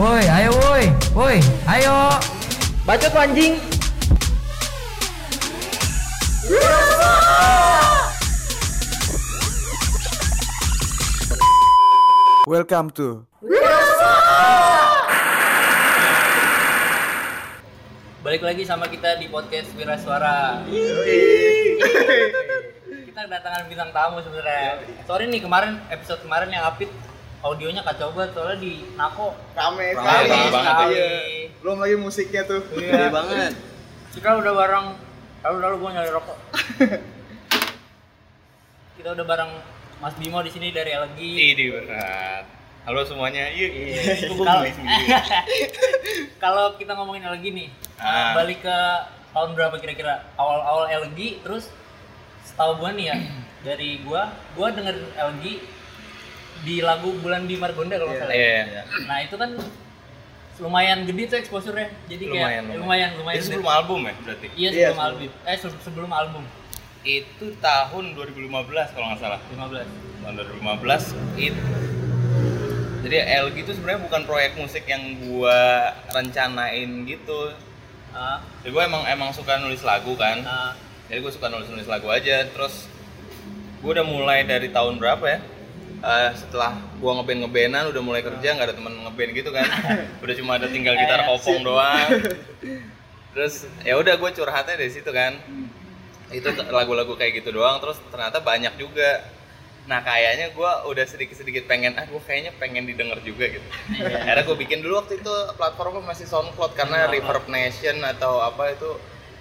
Woi, ayo woi. Woi, ayo. Bacot anjing. Welcome to Balik lagi sama kita di podcast Wira Suara. kita kedatangan bintang tamu sebenarnya. Sorry nih kemarin episode kemarin yang Apit audionya kacau banget soalnya di Nako rame rame sekali banget. Iya. belum lagi musiknya tuh Iya. banget. Kita udah bareng lalu lalu gua nyari rokok. kita udah bareng Mas Bimo di sini dari LG. Ini berat. Halo semuanya. Iya. Kok gua Kalau kalau kita ngomongin LG nih, Ah. balik ke tahun berapa kira-kira? Awal-awal LG terus setahu gua nih ya dari gua, gua denger LG di lagu Bulan di Margonda kalau nggak salah. ya. Iya. Nah, itu kan lumayan gede tuh exposure-nya. Jadi Lumayan, kayak lumayan. lumayan lumayan. Itu sebelum gede. album ya berarti? Iya, Iya, sebelum album. Eh, se- sebelum album Itu tahun 2015 kalau nggak salah. 15. Tahun 2015 itu jadi LG itu sebenarnya bukan proyek musik yang gua rencanain gitu. Ah, Jadi gua emang emang suka nulis lagu kan. ah, Jadi gue suka nulis-nulis lagu aja. Terus gue udah mulai dari tahun berapa ya? Eh, setelah gua ngeband ngebandan udah mulai kerja nggak ada temen ngeband gitu kan. Udah cuma ada tinggal gitar kopong doang. Terus ya udah gue curhatnya dari situ kan. Itu lagu-lagu kayak gitu doang terus ternyata banyak juga. Nah kayaknya gua udah sedikit-sedikit pengen ah gue kayaknya pengen didengar juga gitu. Akhirnya gue bikin dulu waktu itu platformnya masih SoundCloud karena Reverb Nation atau apa itu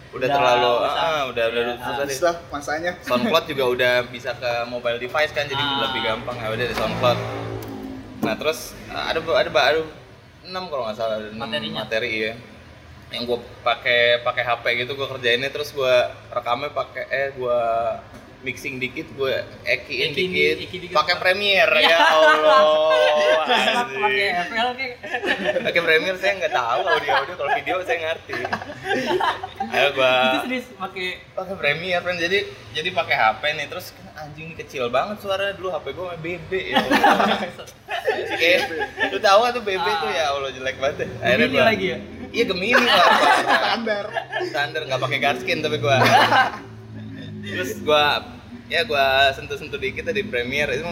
udah, Udah, terlalu udah. ah, udah udah, Iya. habis lah masanya SoundCloud juga udah bisa ke mobile device kan jadi Ah. lebih gampang ya udah di SoundCloud. Nah terus uh, ada ada baru enam kalau nggak salah ada enam Materinya. materi ya yang gue pakai pakai HP gitu gue kerjainnya terus gue rekamnya pakai eh gue mixing dikit gue ekiin Eki- dikit, eki dikit. pakai Premiere Ya. ya Allah. Pakai Premiere saya nggak tahu audio audio kalau video saya ngerti. Ayo gue pakai pakai Premiere friend. Jadi jadi pakai HP nih. Terus kan anjing ini kecil banget suara. Dulu HP gue BB ya kayak lu tahu tuh BB tuh? Ya Allah jelek banget ya. Ini gua- lagi ya? iya gemini pak standar. Standar nggak pakai garskin tapi gua terus gua ya gua sentuh-sentuh dikit di Premiere. Itu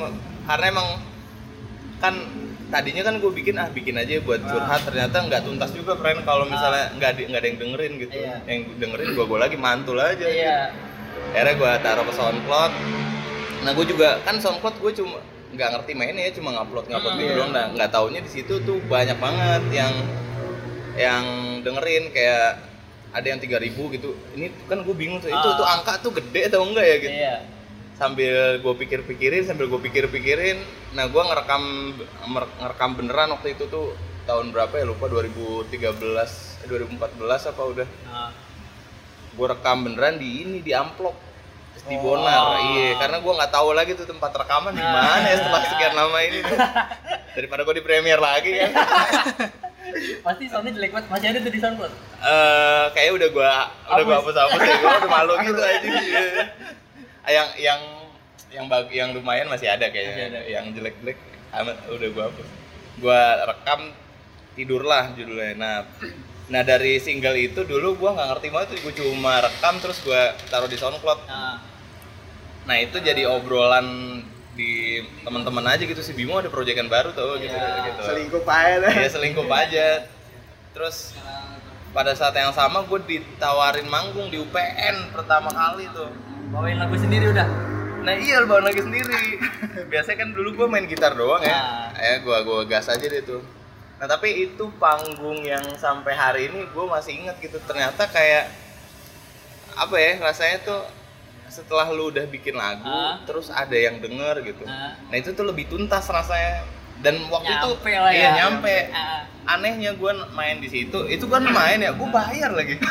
karena emang kan tadinya kan gue bikin ah bikin aja buat curhat. Ternyata nggak tuntas juga friend. Kalau misalnya nggak di- nggak ada yang dengerin gitu. Iya. yang dengerin gua gua lagi mantul aja. Iya. Akhirnya gue taruh ke SoundCloud. Nah gue juga kan SoundCloud gue cuma nggak ngerti mainnya ya cuma ngupload ngupload Hmm, gitu iya. doang. Nah nggak taunya di situ tuh banyak banget yang yang dengerin. Kayak ada yang 3000 gitu. Ini kan gue bingung tuh itu Ah. tuh angka tuh gede atau enggak ya gitu. Iya. Sambil gue pikir-pikirin sambil gue pikir-pikirin. Nah gue ngerekam ngerekam beneran waktu itu tuh tahun berapa ya? Lupa 2013 eh, 2014 apa udah. Nah, gue rekam beneran di ini di amplop. Di Oh. bonar iya karena gue nggak tahu lagi tuh tempat rekaman di mana ya setelah sekian lama ini tuh. daripada gue di premier lagi kan pasti soundnya jelek banget. Masih ada tuh di SoundCloud? Eh, kayaknya udah gue udah gue Hapus. hapus hapus ya gue udah malu gitu aja. Yang yang yang bag, yang lumayan masih ada kayaknya. Masih ada. yang jelek jelek amat udah gue hapus. Gue rekam tidurlah judulnya. Nah nah dari single itu dulu gue nggak ngerti banget tuh. Gue cuma rekam terus gue taruh di SoundCloud. Nah, Nah itu jadi obrolan di teman-teman aja gitu si Bimo ada proyekan baru tuh gitu Iya. gitu. selingkuh aja Dia selingkuh aja. Terus pada saat yang sama gue ditawarin manggung di UPN pertama kali tuh. bawain lagu sendiri udah Nah iya lu bawa lagi sendiri. Biasanya kan dulu gue main gitar doang ya. Eh gue gua gas aja deh tuh. Nah tapi itu panggung yang sampai hari ini gue masih inget gitu. Ternyata kayak apa ya rasanya tuh setelah lu udah bikin lagu Ah. terus ada yang denger gitu. Ah. Nah itu tuh lebih tuntas rasanya. Dan waktu Nyampe itu lah iya ya. nyampe. Ah. Anehnya gue main di situ, itu kan main ya, gue bayar lagi.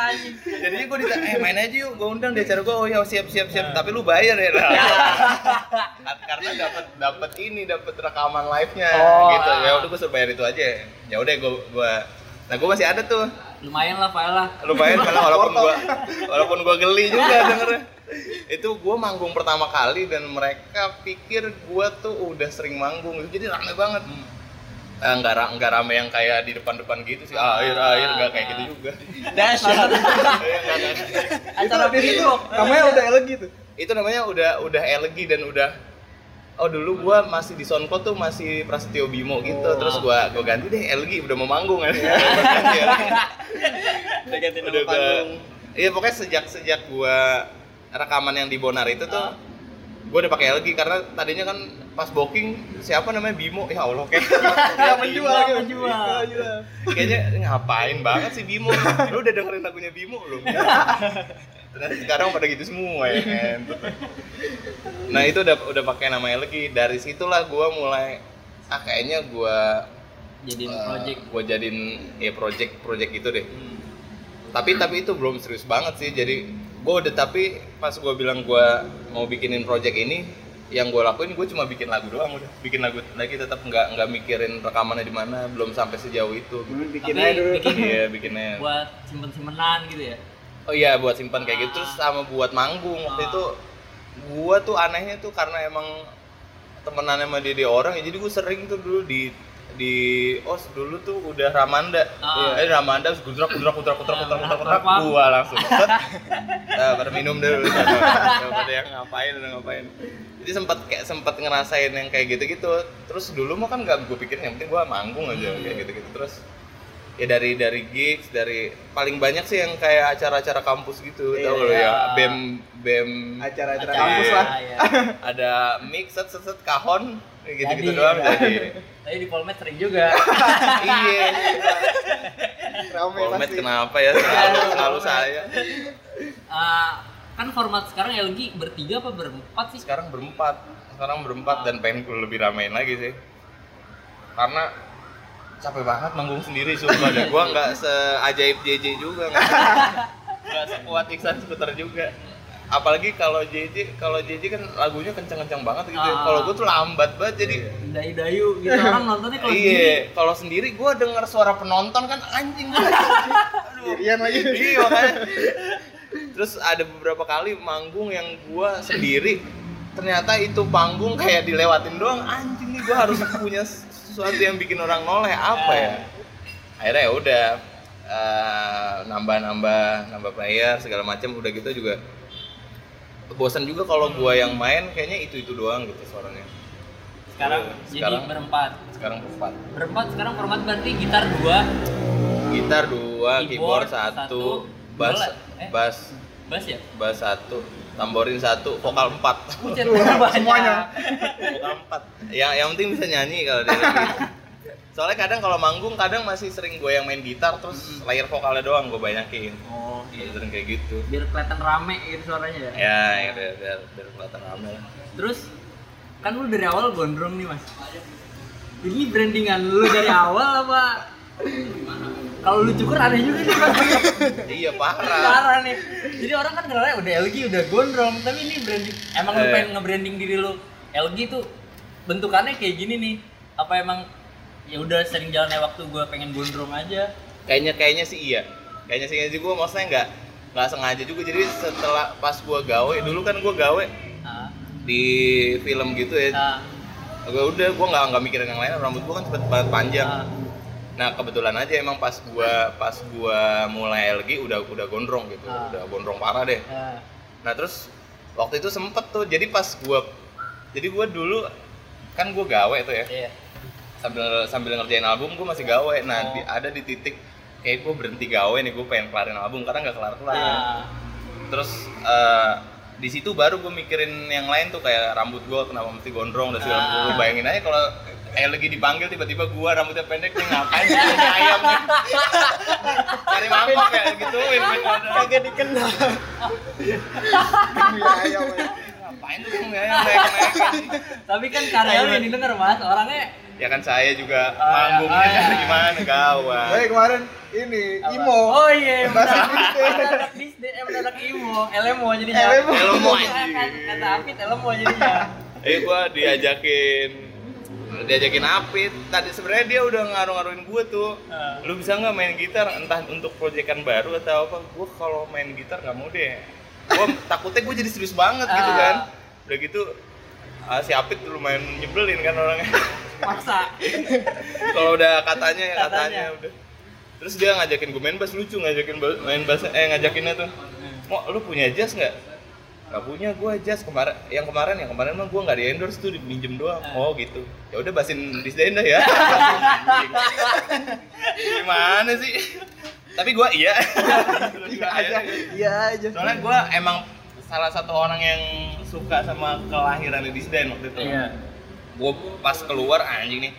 anjing Jadinya gue ditanya, eh main aja yuk, gue undang di acara gue, oh ya siap siap siap, tapi lu bayar ya. Nah. Karena dapat dapat ini, dapat rekaman live-nya Oh. gitu. Ya udah gue suruh bayar itu aja. Ya udah gue gue Nah, gue masih ada tuh. Lumayan lah file lah Lumayan karena walaupun gue walaupun gue geli juga dengernya. Itu gue manggung pertama kali dan mereka pikir gue tuh udah sering manggung. Jadi rame banget. Eh, nggak ra- nggak rame yang kayak di depan-depan gitu sih air air nggak kayak gitu juga Dahsyat. Iya, nggak, nggak. Acara Itu di situ namanya udah elegi tuh. itu namanya udah udah elegi dan udah oh dulu gua masih di Sonko tuh masih Prasetyo Bimo gitu Oh. terus gua gua ganti deh elegi udah mau manggung kan Udah ganti nama panggung. iya pokoknya sejak sejak gua rekaman yang di Bonar itu tuh Ah. gua udah pakai LG karena tadinya kan pas booking siapa namanya Bimo ya Allah kayak Yang menjual Yang menjual. Iya. kayaknya ngapain banget sih Bimo lu udah dengerin lagunya Bimo lu ternyata sekarang pada gitu semua ya kan nah itu udah udah pakai nama LG dari situlah gua mulai ah kayaknya gua Jadiin eh, project. gua jadiin ya project project itu deh Hmm. tapi tapi itu belum serius banget sih jadi gue udah tapi pas gue bilang gue mau bikinin project ini yang gue lakuin gue cuma bikin lagu doang udah bikin lagu lagi tetap nggak nggak mikirin rekamannya di mana belum sampai sejauh itu bikin Tapi aja dulu. bikin iya bikinnya buat simpen-simpenan gitu ya. Oh iya buat simpan kayak gitu terus sama buat manggung. Waktu itu gue tuh anehnya tuh karena emang temenan sama dia, orang ya jadi gue sering tuh dulu di di os dulu tuh udah Ramanda. Ah. eh Ramanda gudrak gudrak gudrak gudrak gudrak gudrak gudrak gua langsung Eh, pada minum dulu pada yang ngapain udah ngapain. Jadi sempat kayak sempat ngerasain yang kayak gitu gitu terus dulu mah kan nggak gue pikirin yang penting gue manggung aja kayak gitu gitu terus ya dari dari gigs dari paling banyak sih yang kayak acara-acara kampus gitu Iya, tau lo ya iya. bem bem Acara-acara Acara, kampus lah. ya. ada mix set set set kahon kayak gitu gitu Jadi, doang ya. jadi Tapi di Polmed sering juga. iya Polmed kenapa ya selalu selalu saya Ah, kan format sekarang LG bertiga apa berempat sih? sekarang berempat sekarang berempat dan pengen lebih ramein lagi sih karena capek banget manggung sendiri sumpah dan gue nggak seajaib JJ juga nggak sekuat Iksan Skuter juga apalagi kalau JJ kalau JJ kan lagunya kencang-kencang banget gitu ya. Ah. kalau gue tuh lambat banget jadi Dayu-dayu gitu orang nontonnya kalau sendiri. iya kalau sendiri gue denger suara penonton kan anjing Aduh. Sendirian lagi. iya makanya terus ada beberapa kali manggung yang gua sendiri ternyata itu panggung kayak dilewatin doang anjing nih gua harus punya sesuatu yang bikin orang noleh apa ya akhirnya ya udah eh, nambah-nambah nambah player segala macam udah gitu juga bosan juga kalau gua yang main kayaknya itu itu doang gitu suaranya Sekarang, Iya, jadi sekarang. berempat. sekarang berempat Berempat sekarang format berarti gitar dua, gitar dua Keyboard keyboard, satu, satu bass. Eh? bass bass ya? bass satu tamborin satu vokal empat semuanya. vokal empat yang yang penting bisa nyanyi kalau dia lagi soalnya kadang kalau manggung kadang masih sering gue yang main gitar terus layer vokalnya doang gue banyakin Oh, Iya, iya. sering kayak gitu Biar kelihatan rame gitu suaranya ya. ya ya biar biar, biar kelihatan rame lah Terus kan lu dari awal gondrong nih mas. Ini brandingan lu dari awal apa? Kalau lu cukur aneh juga nih mas. iya parah Parah nih. Jadi orang kan kenalnya udah LG udah gondrong, tapi ini branding. Emang lu Eh. pengen nge-branding diri lu LG tuh bentukannya kayak gini nih. Apa emang ya udah sering jalannya waktu gua pengen gondrong aja. kayaknya kayaknya sih iya kayaknya sih iya juga maksudnya nggak nggak sengaja juga jadi setelah pas gue gawe dulu kan gue gawe Nah, di film gitu ya nah, gue udah gue nggak nggak mikirin yang lain rambut gue kan cepet banget panjang nah. Nah kebetulan aja emang pas gua pas gua mulai LG udah udah gondrong gitu Ah. udah gondrong parah deh nah. nah terus waktu itu sempet tuh jadi pas gua jadi gua dulu kan gua gawe tuh ya Iya. sambil sambil ngerjain album gua masih gawe nah Oh. di- ada di titik kayak gua berhenti gawe nih gua pengen kelarin album karena nggak kelar kelar Nah, terus eh, di situ baru gue mikirin yang lain tuh kayak rambut gue kenapa mesti gondrong dan segala Ah. macam. Lu bayangin aja kalau kayak lagi dipanggil tiba-tiba gua rambutnya pendek nih ngapain sih ayam nih cari mangkok ya gituin Kagak dikenal. Iya, ayam. ya. ngapain tuh ayam naik naik tapi kan karya lu yang didengar mas, orangnya ya kan saya juga Ah, manggungnya ah, iya. gimana gawat Baik kemarin ini apa? Imo. Oh iya, Bahasa benar. Inggris. Anak Imo, Elemo jadinya. Elemo. Elemo, Kata- Apit Elemo jadinya. eh gua diajakin diajakin Apit tadi sebenarnya dia udah ngaruh-ngaruhin gua tuh Ah. lu bisa nggak main gitar entah untuk proyekan baru atau apa gua kalau main gitar nggak mau deh gua takutnya gua jadi serius banget gitu Ah. kan udah gitu ah, si Apit lumayan nyebelin kan orangnya. Maksa. kalau udah katanya ya katanya, Katanya. udah. Terus dia ngajakin gue main bass lucu ngajakin main bass eh ngajakinnya tuh. Mau lu punya jas nggak? Nggak punya gue jas kemarin yang kemarin yang kemarin mah gue nggak di endorse tuh minjem doang. Oh gitu. Ya udah basin disdain dah ya. Gimana sih? Tapi gue iya. Iya aja. Iya. Aja. soalnya gue emang salah satu orang yang suka sama kelahiran di disdain waktu itu Iya. gue pas keluar anjing nih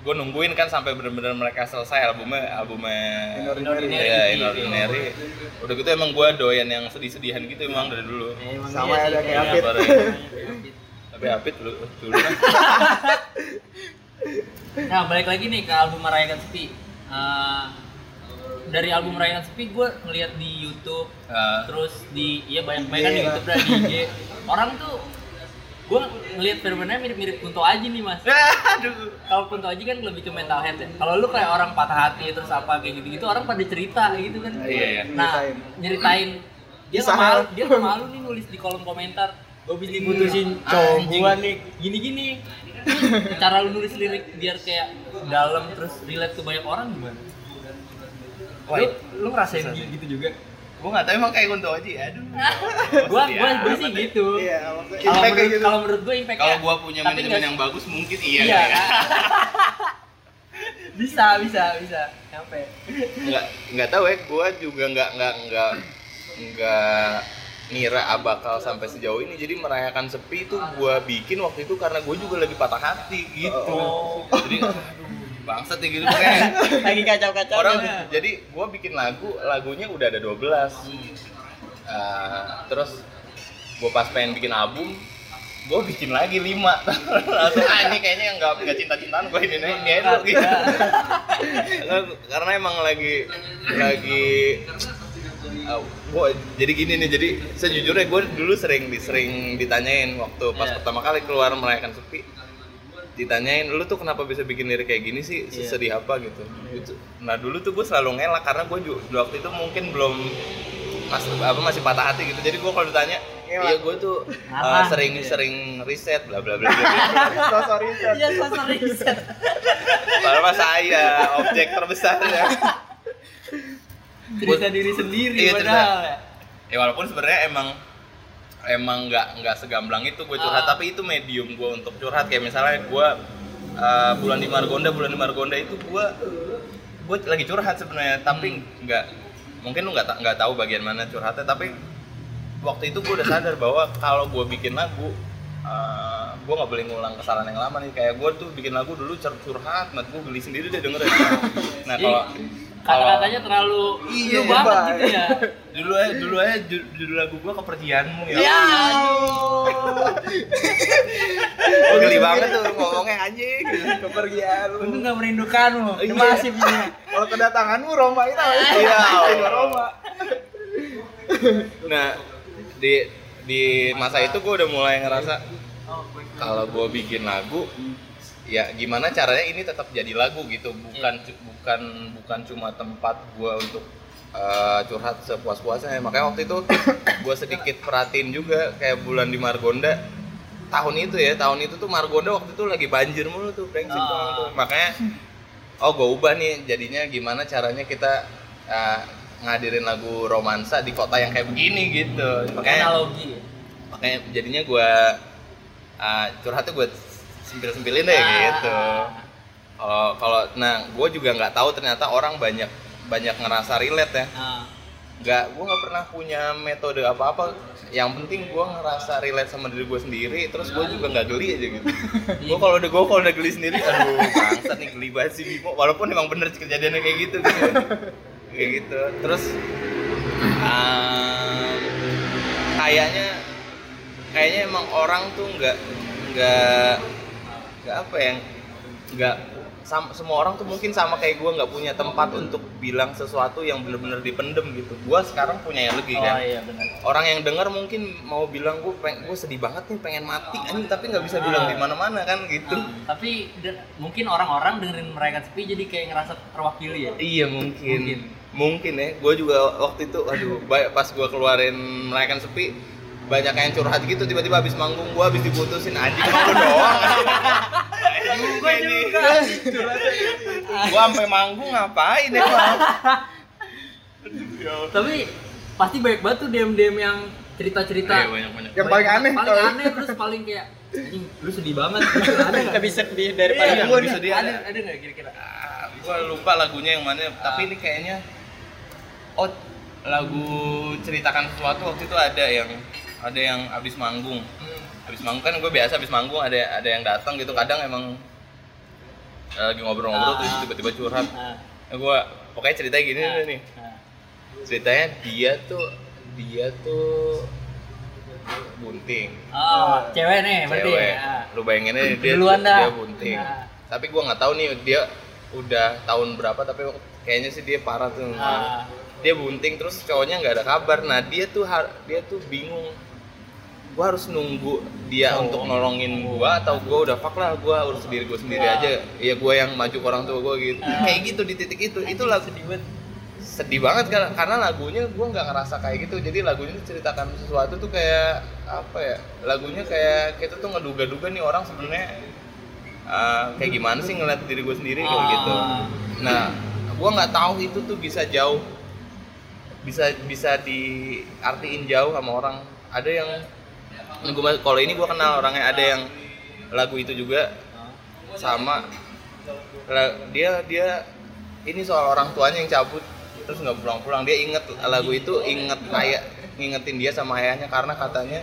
gue nungguin kan sampai bener-bener mereka selesai albumnya albumnya Inordinary. ya Inordinary udah gitu emang gue doyan yang sedih-sedihan gitu emang dari dulu Ya, emang Sama iya ada sih. kayak Iya, Apit. baru- tapi Apit dulu dulu kan Nah, balik lagi nih ke album Merayakan Sepi. Eh, dari album Merayakan Sepi gue ngeliat di YouTube, Ah. terus di iya banyak banyak kan di. YouTube dan di IG. Orang tuh gue ngeliat fenomenanya mirip-mirip Kunto Aji nih mas. aduh Kalau Kunto Aji kan lebih ke mental health ya. Kalau lu kayak orang patah hati terus apa kayak gitu-gitu orang pada cerita gitu kan. Iya, iya. Nah, nyeritain dia Kisah. malu, dia malu nih nulis di kolom komentar. Gue bisa diputusin cowok Anjing. gua nih gini-gini. Cara lu nulis lirik biar kayak dalam terus relate ke banyak orang gimana? Wah, Lu, lu ngerasain gitu juga? gue nggak tahu emang kayak Kunto Aji aduh gua Sedih gua, gua sih deh. gitu. Iya, Kalau menurut, gitu. kalau menurut gue impact kalau gue punya manajemen yang bagus mungkin iya, Iya. ya. bisa, bisa, bisa. Nyampe. nggak nggak tahu ya gue juga nggak nggak nggak nggak ngira bakal sampai sejauh ini jadi merayakan sepi itu gue bikin waktu itu karena gue juga lagi patah hati gitu Oh. jadi bangsat ya gitu kayak Lagi kacau-kacau. orang jadi gue bikin lagu lagunya udah ada 12 Ah, terus gue pas pengen bikin album gue bikin lagi 5 langsung ah ini kayaknya yang nggak nggak cinta cintaan gue ini ini ini enak gitu karena emang lagi lagi uh, gua jadi gini nih jadi sejujurnya gue dulu sering di- sering ditanyain waktu pas Iya. pertama kali keluar merayakan sepi ditanyain lu tuh kenapa bisa bikin lirik kayak gini sih Iya. sedih apa gitu Gitu. nah dulu tuh gue selalu ngelak karena gue juga waktu itu mungkin belum mas apa masih patah hati gitu jadi gue kalau ditanya iya gue tuh uh, Ngarang sering gitu ya. sering riset bla bla bla Sosok riset. Iya, sosok riset. Padahal mah saya objek terbesar ya. Cerita diri sendiri Iya, padahal ya. Ya walaupun sebenarnya emang emang nggak nggak segamblang itu gue curhat, Ah. tapi itu medium gue untuk curhat. Kayak misalnya gue uh, bulan di Margonda, bulan di Margonda itu gue gue lagi curhat sebenarnya, tapi nggak mungkin lu nggak nggak tahu bagian mana curhatnya, tapi waktu itu gue udah sadar bahwa kalau gue bikin lagu uh, gue nggak boleh ngulang kesalahan yang lama nih. Kayak gue tuh bikin lagu dulu cur- curhat, mat gue geli sendiri deh dengerin. Nah kalau Kata-katanya terlalu Iya, lu banget Bang. gitu ya. dulu aja dulu aja ju- judul lagu gua kepergianmu ya. Ya, Gua geli banget tuh ngomongnya anjing. Kepergian lu. Untung gak merindukanmu. Iya. Masih punya. Kalau kedatanganmu Roma itu? Iya. Itu Roma. Nah, di di masa itu gua udah mulai ngerasa kalau gua bikin lagu ya gimana caranya ini tetap jadi lagu gitu bukan cu- bukan bukan cuma tempat gua untuk uh, curhat sepuas-puasnya makanya waktu itu gua sedikit perhatiin juga kayak bulan di Margonda tahun itu ya tahun itu tuh Margonda waktu itu lagi banjir mulu tuh brengsek tuh. makanya oh gue ubah nih jadinya gimana caranya kita uh, ngadirin lagu romansa di kota yang kayak begini gitu makanya Analogi. ya. makanya jadinya gue uh, curhatnya gue sempil sempilin deh Ah. gitu kalau kalau nah gue juga nggak tahu ternyata orang banyak banyak ngerasa relate ya. Nah, nggak gue nggak pernah punya metode apa apa yang penting gue ngerasa relate sama diri gue sendiri terus gue juga nggak geli aja gitu. Gue kalau udah gue kalau udah geli sendiri aduh bangsat nih geli banget sih Bimo. Walaupun emang bener kejadiannya kayak gitu gitu. Kayak gitu. Terus um, kayaknya kayaknya emang orang tuh nggak nggak nggak apa ya nggak sam- semua orang tuh mungkin sama kayak gue nggak punya tempat untuk bilang sesuatu yang bener-bener dipendem gitu. Gue sekarang punya energi oh kan. iya orang yang dengar mungkin mau bilang gue gue sedih banget nih pengen mati anjing tapi nggak bisa bilang di mana-mana kan gitu. Nah, tapi mungkin orang-orang dengerin mereka sepi jadi kayak ngerasa terwakili ya. iya mungkin. Mungkin. mungkin, ya. Gue juga waktu itu aduh pas gue keluarin merayakan sepi banyak yang curhat gitu tiba-tiba habis manggung gua habis diputusin anjing lu doang juga nih. Gua sampai manggung ngapain ya Tapi pasti banyak banget tuh DM-DM yang cerita-cerita. Iya, banyak banyak. Yang paling aneh paling aneh terus paling kayak anjing lu sedih banget. Ada nggak? lebih sedih daripada Iya, gue lebih sedih ada ada. ada nggak kira-kira? Ah, gua lupa lagunya yang mana. Tapi ini kayaknya oh lagu ceritakan sesuatu waktu itu ada yang ada yang habis manggung habis manggung kan gue biasa habis manggung ada ada yang datang gitu. Kadang emang eh, lagi ngobrol-ngobrol terus tiba-tiba curhat. Nah, gue pokoknya ceritanya gini nah, nih. Nah. ceritanya dia tuh dia tuh bunting. Oh cewek nih berarti. Cewek Ah. lu bayangin aja dia Duluan dah. dia bunting. Nah. tapi gua nggak tahu nih dia udah tahun berapa tapi kayaknya sih dia parah tuh. Ah. dia bunting terus cowoknya nggak ada kabar. Nah dia tuh dia tuh bingung gua harus nunggu dia Oh. untuk nolongin gua atau gua udah fuck lah gua urus diri gua sendiri Ah. aja ya gua yang maju ke orang tua gua gitu Ah. kayak gitu di titik itu itu lagu sedih banget sedih banget kan karena lagunya gue nggak ngerasa kayak gitu jadi lagunya tuh ceritakan sesuatu tuh kayak apa ya lagunya kayak kita tuh ngeduga-duga nih orang sebenarnya uh, kayak gimana sih ngeliat diri gue sendiri kayak Ah. gitu nah gue nggak tahu itu tuh bisa jauh bisa bisa diartiin jauh sama orang ada yang gua, kalau ini gue kenal orangnya. Ada yang lagu itu juga. Sama. Dia dia ini soal orang tuanya yang cabut. Terus nggak pulang-pulang. Dia inget lagu itu inget kayak ngingetin dia sama ayahnya. Karena katanya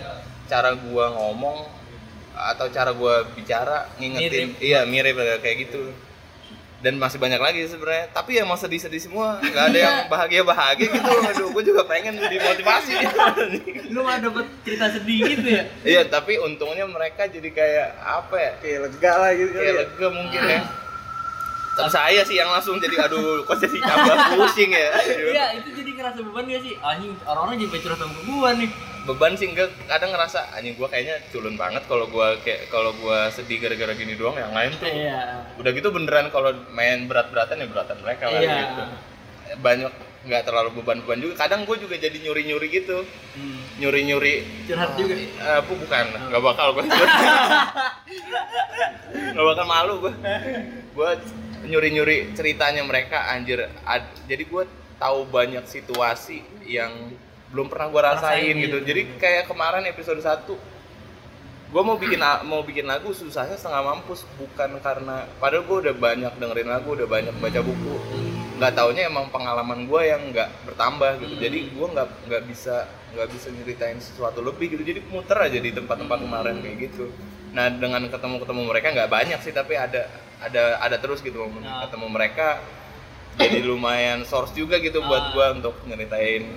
cara gua ngomong atau cara gua bicara ngingetin iya mirip kayak gitu dan masih banyak lagi sebenarnya. Tapi ya mau sedih-sedih semua nggak ada yang bahagia-bahagia gitu. Aduh gue juga pengen dimotivasi gitu lu mah dapet cerita sedih gitu ya? Iya tapi untungnya mereka jadi kayak apa ya Kayak lega lah gitu kayak ya. lega mungkin ya. Tapi saya sih yang langsung jadi aduh kok jadi tambah pusing ya? Iya itu jadi ngerasa beban gak sih? Anjing orang-orang jadi curhat sama gua nih beban sih enggak kadang ngerasa anjing gua kayaknya culun banget kalau gua kayak kalau gua sedih gara-gara gini doang yang lain tuh iya. udah gitu beneran kalau main berat-beratan ya beratan mereka Iya. gitu. Banyak nggak terlalu beban-beban juga. Kadang gua juga jadi nyuri-nyuri gitu. Hmm. nyuri-nyuri curhat juga? Eh, bu bukan. Nggak bakal gue nggak bakal malu gue gue nyuri nyuri ceritanya mereka anjir. Ad- jadi gue tahu banyak situasi yang belum pernah gue rasain Rasain gitu. gitu. jadi kayak kemarin episode 1 gue mau bikin mau bikin lagu susahnya setengah mampus. Bukan karena padahal gue udah banyak dengerin lagu udah banyak baca buku. Nggak taunya emang pengalaman gue yang nggak bertambah gitu. Jadi gue nggak nggak bisa nggak bisa nyeritain sesuatu lebih gitu. Jadi muter aja di tempat-tempat kemarin kayak gitu. Nah dengan ketemu ketemu mereka nggak banyak sih tapi ada ada ada terus gitu momen Ah. ketemu mereka. Jadi lumayan source juga gitu buat Ah. gue untuk nyeritain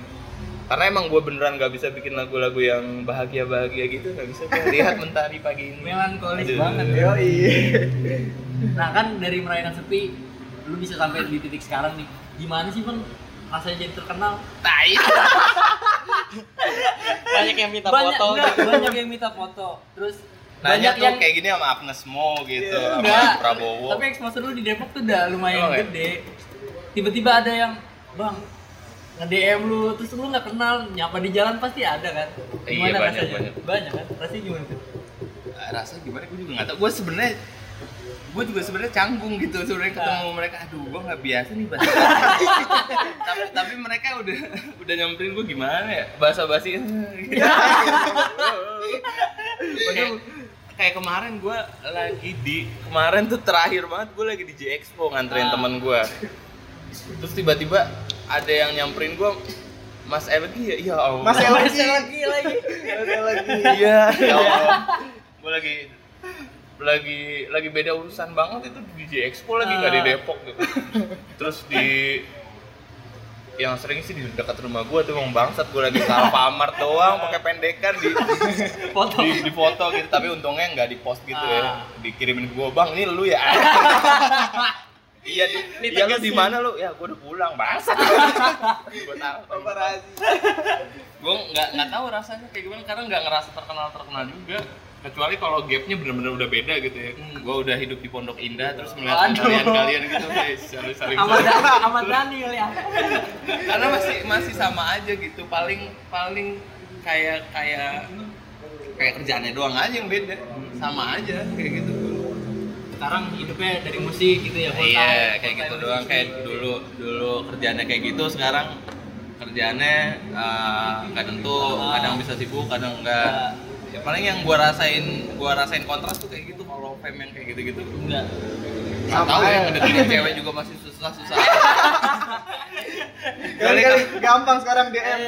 karena emang gue beneran nggak bisa bikin lagu-lagu yang bahagia-bahagia gitu nggak bisa. Gua lihat mentari pagi ini. Melankolis Aduh. banget. Yo nah kan dari merayakan sepi lu bisa sampai di titik sekarang nih. Gimana sih bang? Rasanya jadi terkenal? Tai. Banyak yang minta banyak foto. enggak, gitu. banyak yang minta foto. Terus Nanya banyak tuh yang kayak gini sama Agnes Mo gitu, sama enggak. Prabowo. tapi exposure lu di Depok tuh udah lumayan Oh, iya. gede. Tiba-tiba ada yang bang nge DM lu terus lu nggak kenal nyapa di jalan pasti ada kan? Iya, gimana banyak, rasanya? banyak. banyak kan? Rasanya gimana tuh? Rasanya gimana? Gue juga nggak tahu. Gue sebenarnya gue juga sebenarnya canggung gitu sebenarnya ketemu Ah. mereka. Aduh gue nggak biasa nih bahasa tapi tapi mereka udah udah nyamperin gue gimana ya? Bahasa basi kayak, kayak kemarin gue lagi di kemarin tuh terakhir banget gue lagi di J Expo nganterin Ah. temen gue terus tiba-tiba ada yang nyamperin gue Mas Elgi ya iya Allah Mas Elgi. Lagi lagi Ada lagi. Iya, ya Allah. Gue lagi lagi lagi beda urusan banget itu di J Expo lagi nggak di Ah. Depok gitu. Terus di yang sering sih di dekat rumah gue tuh bang bangsat gue lagi ke Alfamart doang pakai pendekan di, foto di di foto gitu tapi untungnya nggak di post gitu Ah. ya dikirimin gue bang ini lu ya iya di iya lu di mana lu? Ya gue udah pulang bangsat gue tahu Paparazzi. gue nggak nggak tahu rasanya kayak gimana karena nggak ngerasa terkenal terkenal juga. Kecuali kalau gapnya bener-bener udah beda gitu ya. Hmm. gue udah hidup di Pondok Indah terus melihat Aduh. kalian kalian gitu guys saling saling Dhani kali ya. Karena masih masih sama aja gitu. Paling paling kayak kayak kayak kerjaannya doang aja yang beda. Sama aja kayak gitu sekarang hidupnya dari musik gitu ya full iya time, kayak gitu doang. Musik. kayak dulu dulu kerjaannya kayak gitu sekarang kerjaannya eh, kadang tuh Ah. kadang bisa sibuk kadang enggak. Ya paling yang gua rasain gua rasain kontras tuh kayak gitu kalau fam yang kayak gitu gitu enggak. Nggak tahu ya ngedeketin cewek juga masih susah susah Kali kali gampang sekarang DM.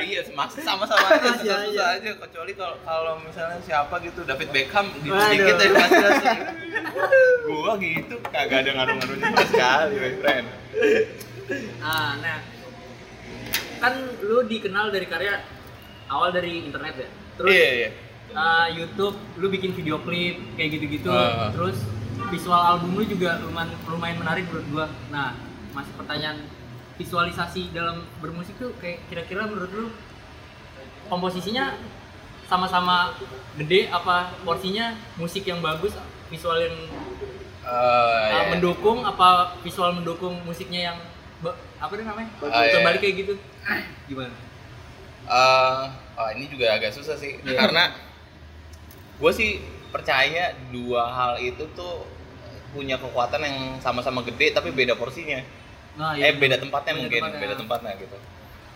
iya masih sama-sama aja Iya, susah-susah iya. aja kecuali kalau kalau misalnya siapa gitu David Beckham di Waduh. dikit ya pasti langsung gua gitu kagak ada ngaruh-ngaruhnya sama sekali my friend ah nah kan lu dikenal dari karya awal dari internet ya terus iya iya uh, YouTube lu bikin video klip kayak gitu-gitu Ah. terus visual album lu juga lumayan lumayan menarik menurut gua nah masih pertanyaan visualisasi dalam bermusik tuh kayak kira-kira menurut lu komposisinya sama-sama gede apa porsinya musik yang bagus visual yang Eh, uh, iya. mendukung apa visual mendukung musiknya yang apa nih namanya Ah, iya. terbalik kayak gitu gimana Eh, oh, ini juga agak susah sih Iya. karena gue sih percaya dua hal itu tuh punya kekuatan yang sama-sama gede tapi beda porsinya nah, eh beda tempatnya Beda mungkin tempatnya. beda tempatnya gitu.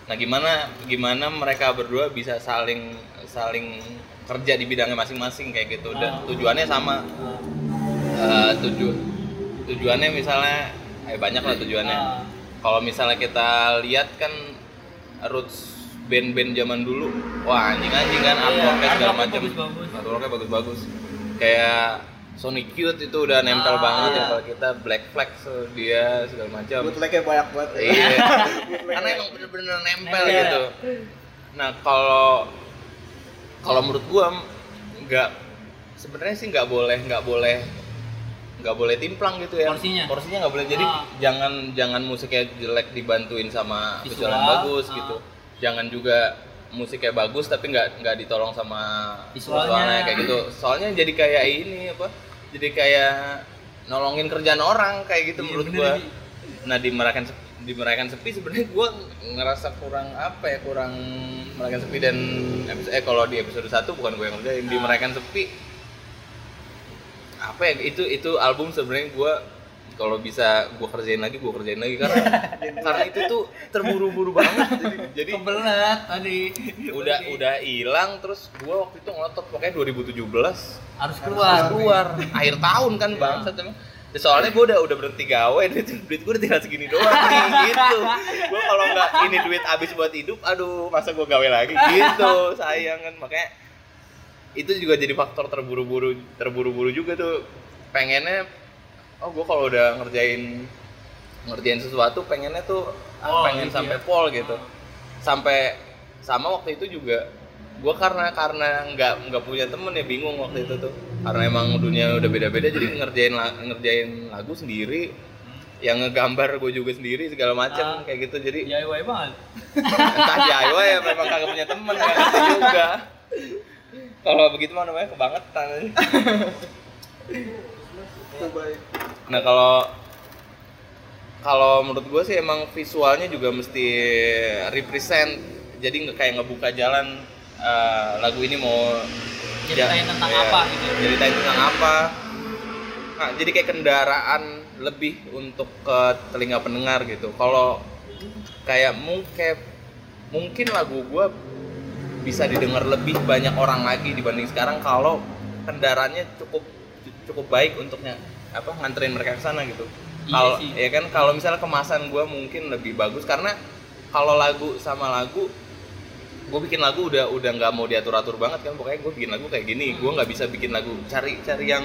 Nah gimana gimana mereka berdua bisa saling saling kerja di bidangnya masing-masing kayak gitu? Dan Ah. tujuannya sama. Eh, tuju tujuannya misalnya eh banyak lah tujuannya. Ah. kalau misalnya kita lihat kan roots band-band zaman dulu wah anjing anjing kan Iya, artworknya segala macam artworknya bagus-bagus. Kayak Sonic Youth itu udah nempel Ah, banget iya. ya kalau kita Black Flag so, dia segala macam Bootlegnya banyak banget. iya karena emang bener-bener nempel Nempel. gitu nah kalau kalau menurut gua nggak sebenarnya sih nggak boleh nggak boleh nggak boleh timplang gitu ya Porsinya? porsinya nggak boleh jadi Ah. jangan jangan musiknya jelek dibantuin sama visual Visual, yang bagus ah. gitu jangan juga musiknya bagus tapi nggak nggak ditolong sama Visualnya. kayak gitu soalnya jadi kayak ini apa jadi kayak nolongin kerjaan orang kayak gitu Iya, menurut bener, gua. nah di merayakan di merayakan sepi sebenarnya gua ngerasa kurang apa ya kurang merayakan sepi dan episode, eh kalau di episode 1 bukan gue yang ngerjain di merayakan sepi. Apa ya itu itu album sebenarnya gua kalau bisa gua kerjain lagi gua kerjain lagi karena karena itu tuh terburu-buru banget. Jadi, jadi kebelet tadi. udah udah hilang terus gua waktu itu ngotot pokoknya 2017 harus keluar. keluar. Akhir tahun kan Iya. bang Ya, soalnya gue udah udah berhenti gawe duit duit gue udah tinggal segini doang nih gitu. Gue kalau nggak ini duit habis buat hidup aduh masa gue gawe lagi? Gitu sayang kan. Makanya itu juga jadi faktor terburu-buru terburu-buru juga tuh. Pengennya oh gue kalau udah ngerjain ngerjain sesuatu pengennya tuh ah, Oh, pengen gitu sampai ya. pol gitu sampai sama waktu itu juga gue karena karena nggak nggak punya temen ya bingung waktu itu tuh karena emang dunia udah beda-beda jadi ngerjain ngerjain lagu sendiri yang ngegambar gue juga sendiri segala macam Ah. kayak gitu jadi DIY banget entah DIY ya memang kagak punya temen kan itu juga kalau begitu mah namanya kebangetan aja. Nah kalau kalau menurut gue sih emang visualnya juga mesti represent. Jadi nggak kayak ngebuka jalan eh, lagu ini mau Ceritain tentang iya, apa gitu ya. ceritain tentang apa. Nah, jadi kayak kendaraan lebih untuk ke telinga pendengar gitu. Kalau kayak mungkin mungkin lagu gue bisa didengar lebih banyak orang lagi dibanding sekarang kalau kendaraannya cukup cukup baik untuknya apa nganterin mereka ke sana gitu. Iya kalau sih. ya kan kalau misalnya kemasan gue mungkin lebih bagus karena kalau lagu sama lagu gue bikin lagu udah udah nggak mau diatur atur banget kan pokoknya gue bikin lagu kayak gini gue nggak bisa bikin lagu cari cari yang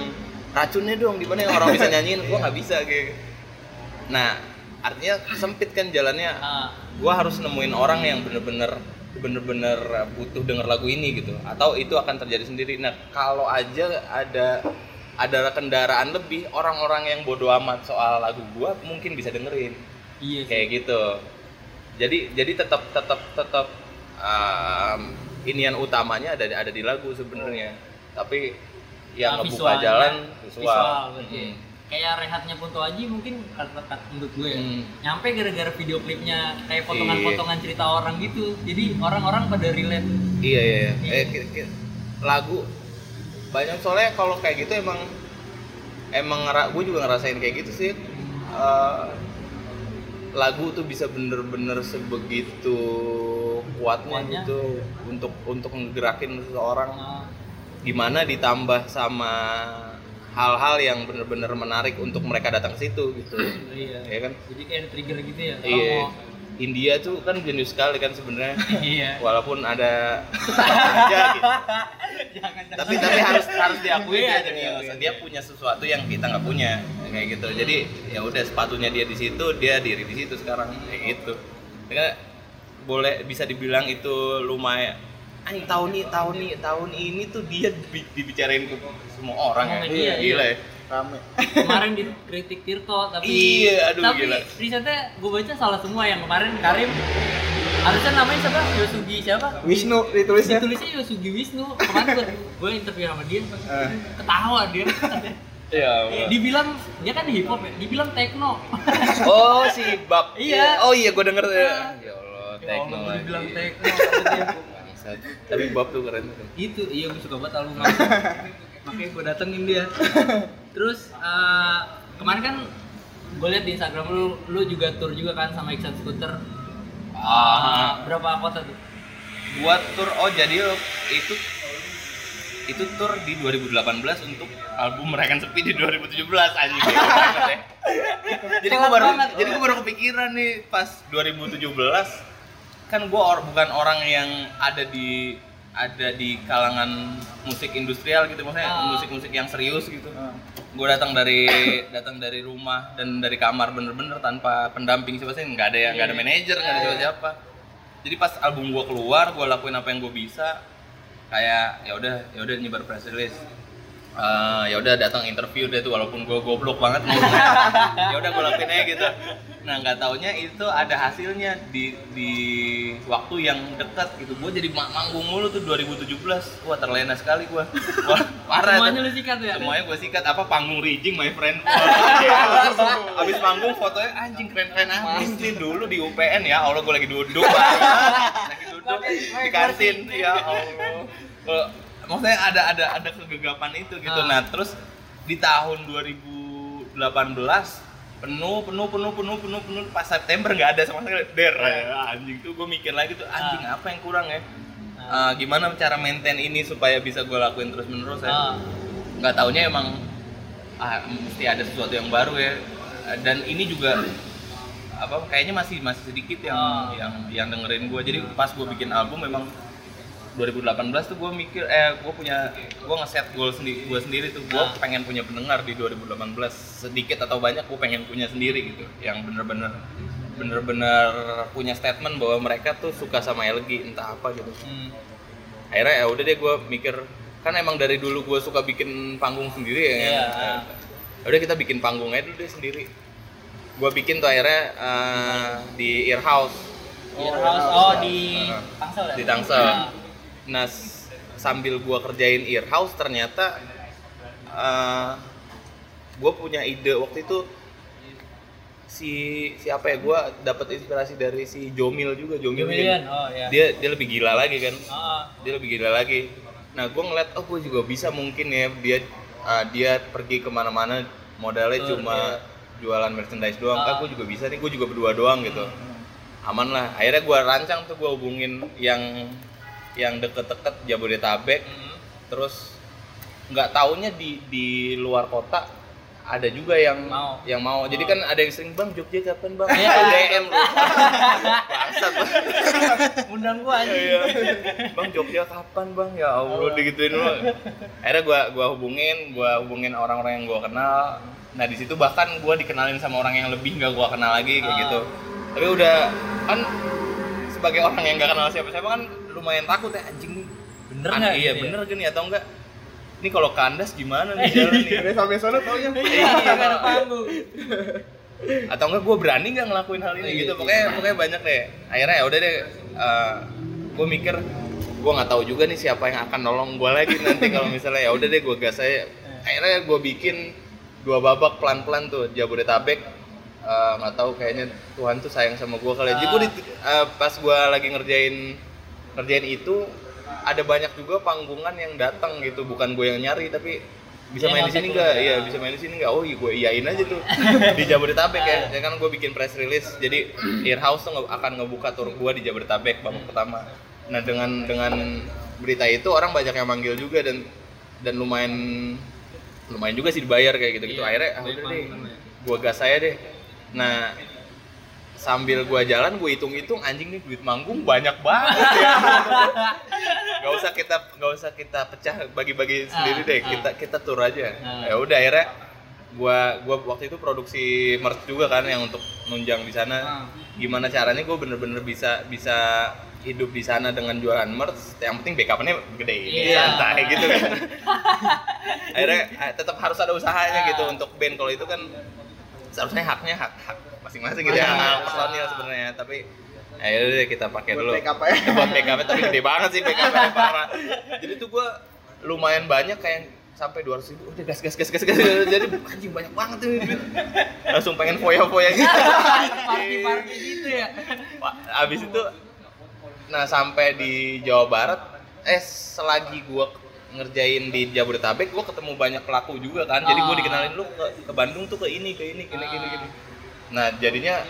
racunnya dong di mana yang orang bisa nyanyiin gue nggak bisa kayak nah artinya sempit kan jalannya. Ah, gue harus nemuin orang yang bener-bener bener-bener butuh denger lagu ini gitu atau itu akan terjadi sendiri. Nah kalau aja ada ada kendaraan lebih orang-orang yang bodoh amat soal lagu gua mungkin bisa dengerin iya sih. kayak gitu jadi jadi tetap tetap tetap um, inian utamanya ada ada di lagu sebenarnya tapi yang Ah, ngebuka visualnya. jalan visual, Visual, berarti. Mm. kayak rehatnya Punto Aji mungkin cut-cut menurut gue ya. Hmm. Nyampe gara-gara video klipnya kayak potongan-potongan cerita orang gitu. Jadi orang-orang pada relate. Iya iya. iya. Eh, ki- ki- lagu banyak soalnya kalau kayak gitu emang emang ngera, gue juga ngerasain kayak gitu sih. Eh, lagu tuh bisa bener-bener sebegitu kuatnya Kuatnya. gitu untuk untuk ngegerakin seseorang. Nah, Gimana ditambah sama hal-hal yang bener-bener menarik untuk mereka datang ke situ gitu. iya. Iya kan? Jadi kayak trigger gitu ya. Orang Iya. mau- India tuh kan jenius sekali kan sebenarnya. Iya. Walaupun ada aja gitu. Jangan tapi tapi harus harus diakui Iya, dia jenius iya, dia punya sesuatu yang kita nggak punya kayak gitu jadi ya udah sepatunya dia di situ dia diri di situ sekarang kayak gitu ya, boleh bisa dibilang itu lumayan Anjing tahun ini tahun ini tahun ini tuh dia di- dibicarain ke semua orang ya media, gila iya. ya Rame. kemarin dikritik Tirto tapi Iya, aduh, tapi gila. risetnya gue baca salah semua yang kemarin. Karim harusnya namanya siapa? Yosugi siapa? Wisnu ditulisnya. ditulisnya Yosugi Wisnu. Kemarin gue gue interview sama dia. Eh. ketawa dia. Ya dibilang dia kan hip hop ya dibilang techno. Oh si bab. Iya. oh iya gue denger ya. Ya Allah Ya tekno Allah, lagi dibilang techno tapi bab tuh keren tuh. Itu iya gue suka banget album makanya gue datengin dia terus eh, kemarin kan gue liat di Instagram lu lu juga tour juga kan sama Iksan Scooter Ah. berapa kota tuh buat tour oh jadi itu itu tour di 2018 untuk album Merayakan Sepi di 2017 anjing ya. jadi gue baru banget. jadi gue baru kepikiran nih pas 2017 kan gue or, bukan orang yang ada di ada di kalangan musik industrial gitu maksudnya Ah. musik-musik yang serius gitu gue datang dari datang dari rumah dan dari kamar bener-bener tanpa pendamping siapa sih nggak ada yang nggak ada manajer nggak ada siapa-siapa. Jadi pas album gue keluar gue lakuin apa yang gue bisa kayak ya udah ya udah nyebar press release Eh, ya udah datang interview deh tuh walaupun gue goblok banget ya udah gue lakuin aja gitu. Nah nggak taunya itu ada hasilnya di di waktu yang dekat gitu. Gue jadi ma- manggung mulu tuh 2017 wah terlena sekali gue wah parah semuanya lu sikat ya? Semuanya gue sikat. Apa panggung rijing my friend? Abis manggung fotonya anjing keren keren amat nih dulu di UPN ya. Allah gue lagi duduk. Lagi duduk di kantin. ya Allah maksudnya ada ada ada kegegapan itu gitu. Ah. nah terus di tahun 2018 penuh penuh penuh penuh penuh penuh pas September nggak ada sama sekali. Der ya, anjing. Tuh gue mikir lagi tuh anjing apa yang kurang ya? Eh, gimana cara maintain ini supaya bisa gue lakuin terus menerus ya nggak taunya emang ah, mesti ada sesuatu yang baru ya. Dan ini juga apa kayaknya masih masih sedikit yang yang yang dengerin gue jadi pas gue bikin album memang 2018 tuh gue mikir eh gue punya gue ngeset goal sendiri gue sendiri tuh gue Ah. pengen punya pendengar di 2018 sedikit atau banyak gue pengen punya sendiri gitu yang bener-bener bener-bener punya statement bahwa mereka tuh suka sama LG entah apa gitu Hmm. akhirnya ya udah deh gue mikir kan emang dari dulu gue suka bikin panggung sendiri ya Iya. kan? Ya udah kita bikin panggung aja dulu deh sendiri gue bikin tuh akhirnya eh, di Earhouse Earhouse, oh di Ah. Tangsel ya? di Tangsel Ah. Nah sambil gue kerjain Earhouse ternyata eh gue punya ide waktu itu si siapa ya gue dapat inspirasi dari si Jomil juga Jomil Jomilian, oh ya. dia dia lebih gila lagi kan. Ah, dia lebih gila lagi. Nah gue ngeliat oh gue juga bisa mungkin ya dia uh, dia pergi ke mana-mana modalnya Betul, cuma iya. jualan merchandise doang. Ah gue juga bisa nih gue juga berdua doang gitu. Aman lah. Akhirnya gue rancang tuh gue hubungin yang yang deket-deket Jabodetabek hmm. terus nggak taunya di di luar kota ada juga yang Mau. yang mau jadi Oh. kan ada yang sering bang Jogja kapan bang Iya. DM lu bangsat. Undang gua aja. Iya. Bang Jogja kapan bang? Ya Allah digituin lu. Akhirnya gua gua hubungin, gua hubungin orang-orang yang gua kenal. Nah di situ bahkan gua dikenalin sama orang yang lebih nggak gua kenal lagi kayak Ah. gitu. Tapi udah kan sebagai orang yang nggak kenal siapa-siapa kan lumayan takut ya anjing nih. Bener nggak? Iya ya? bener gini atau enggak? Ini kalau kandas gimana nih jalan nih? Sampai sana taunya. Iya, Nggak ada panggung. atau enggak gue berani nggak ngelakuin hal ini Iya, gitu iya. pokoknya pokoknya banyak deh akhirnya ya udah deh gue mikir gue nggak tahu juga nih siapa yang akan nolong gue lagi nanti kalau misalnya ya udah deh gue gas aja akhirnya gue bikin dua babak pelan-pelan tuh Jabodetabek eh, nggak tahu kayaknya Tuhan tuh sayang sama gue kali. ya. Jadi gue di- eh, pas gue lagi ngerjain ngerjain itu ada banyak juga panggungan yang datang gitu, bukan gue yang nyari tapi bisa Yang main di sini kontak nggak? lu. Iya bisa main di sini nggak? Oh iya gue iyain aja tuh di Jabodetabek ya. Ya kan gue bikin press release. Jadi Earhouse tuh akan ngebuka tour gue di Jabodetabek babak pertama. Nah dengan dengan berita itu orang banyak yang manggil juga dan dan lumayan lumayan juga sih dibayar kayak gitu gitu. Iya, Akhirnya ah, udah deh, gue gas saya deh. Nah sambil gua jalan gue hitung-hitung anjing nih duit manggung banyak banget ya nggak usah kita nggak usah kita pecah bagi-bagi sendiri Ah, deh ah. kita kita tur aja Ah. ya udah akhirnya gua gua waktu itu produksi merch juga kan yang untuk nunjang di sana gimana caranya gue bener-bener bisa bisa hidup di sana dengan jualan merch yang penting backupnya gede Iya. santai gitu kan akhirnya eh, tetap harus ada usahanya Ah. gitu untuk band kalau itu kan seharusnya haknya hak hak masing-masing gitu ya Ah. hak personil sebenarnya tapi ayo deh kita pakai dulu backup ya. buat backup tapi gede banget sih backupnya parah jadi tuh gue lumayan banyak kayak sampai 200 ribu udah gas gas gas gas gas jadi anjing banyak banget tuh duit. langsung pengen foya foya gitu Party-party gitu ya. Abis itu nah sampai di Jawa Barat eh selagi gua ngerjain di Jabodetabek gua ketemu banyak pelaku juga kan jadi gua Ah. dikenalin lu ke, ke Bandung tuh ke ini ke ini ke ini ke ini, ke ini. Nah jadinya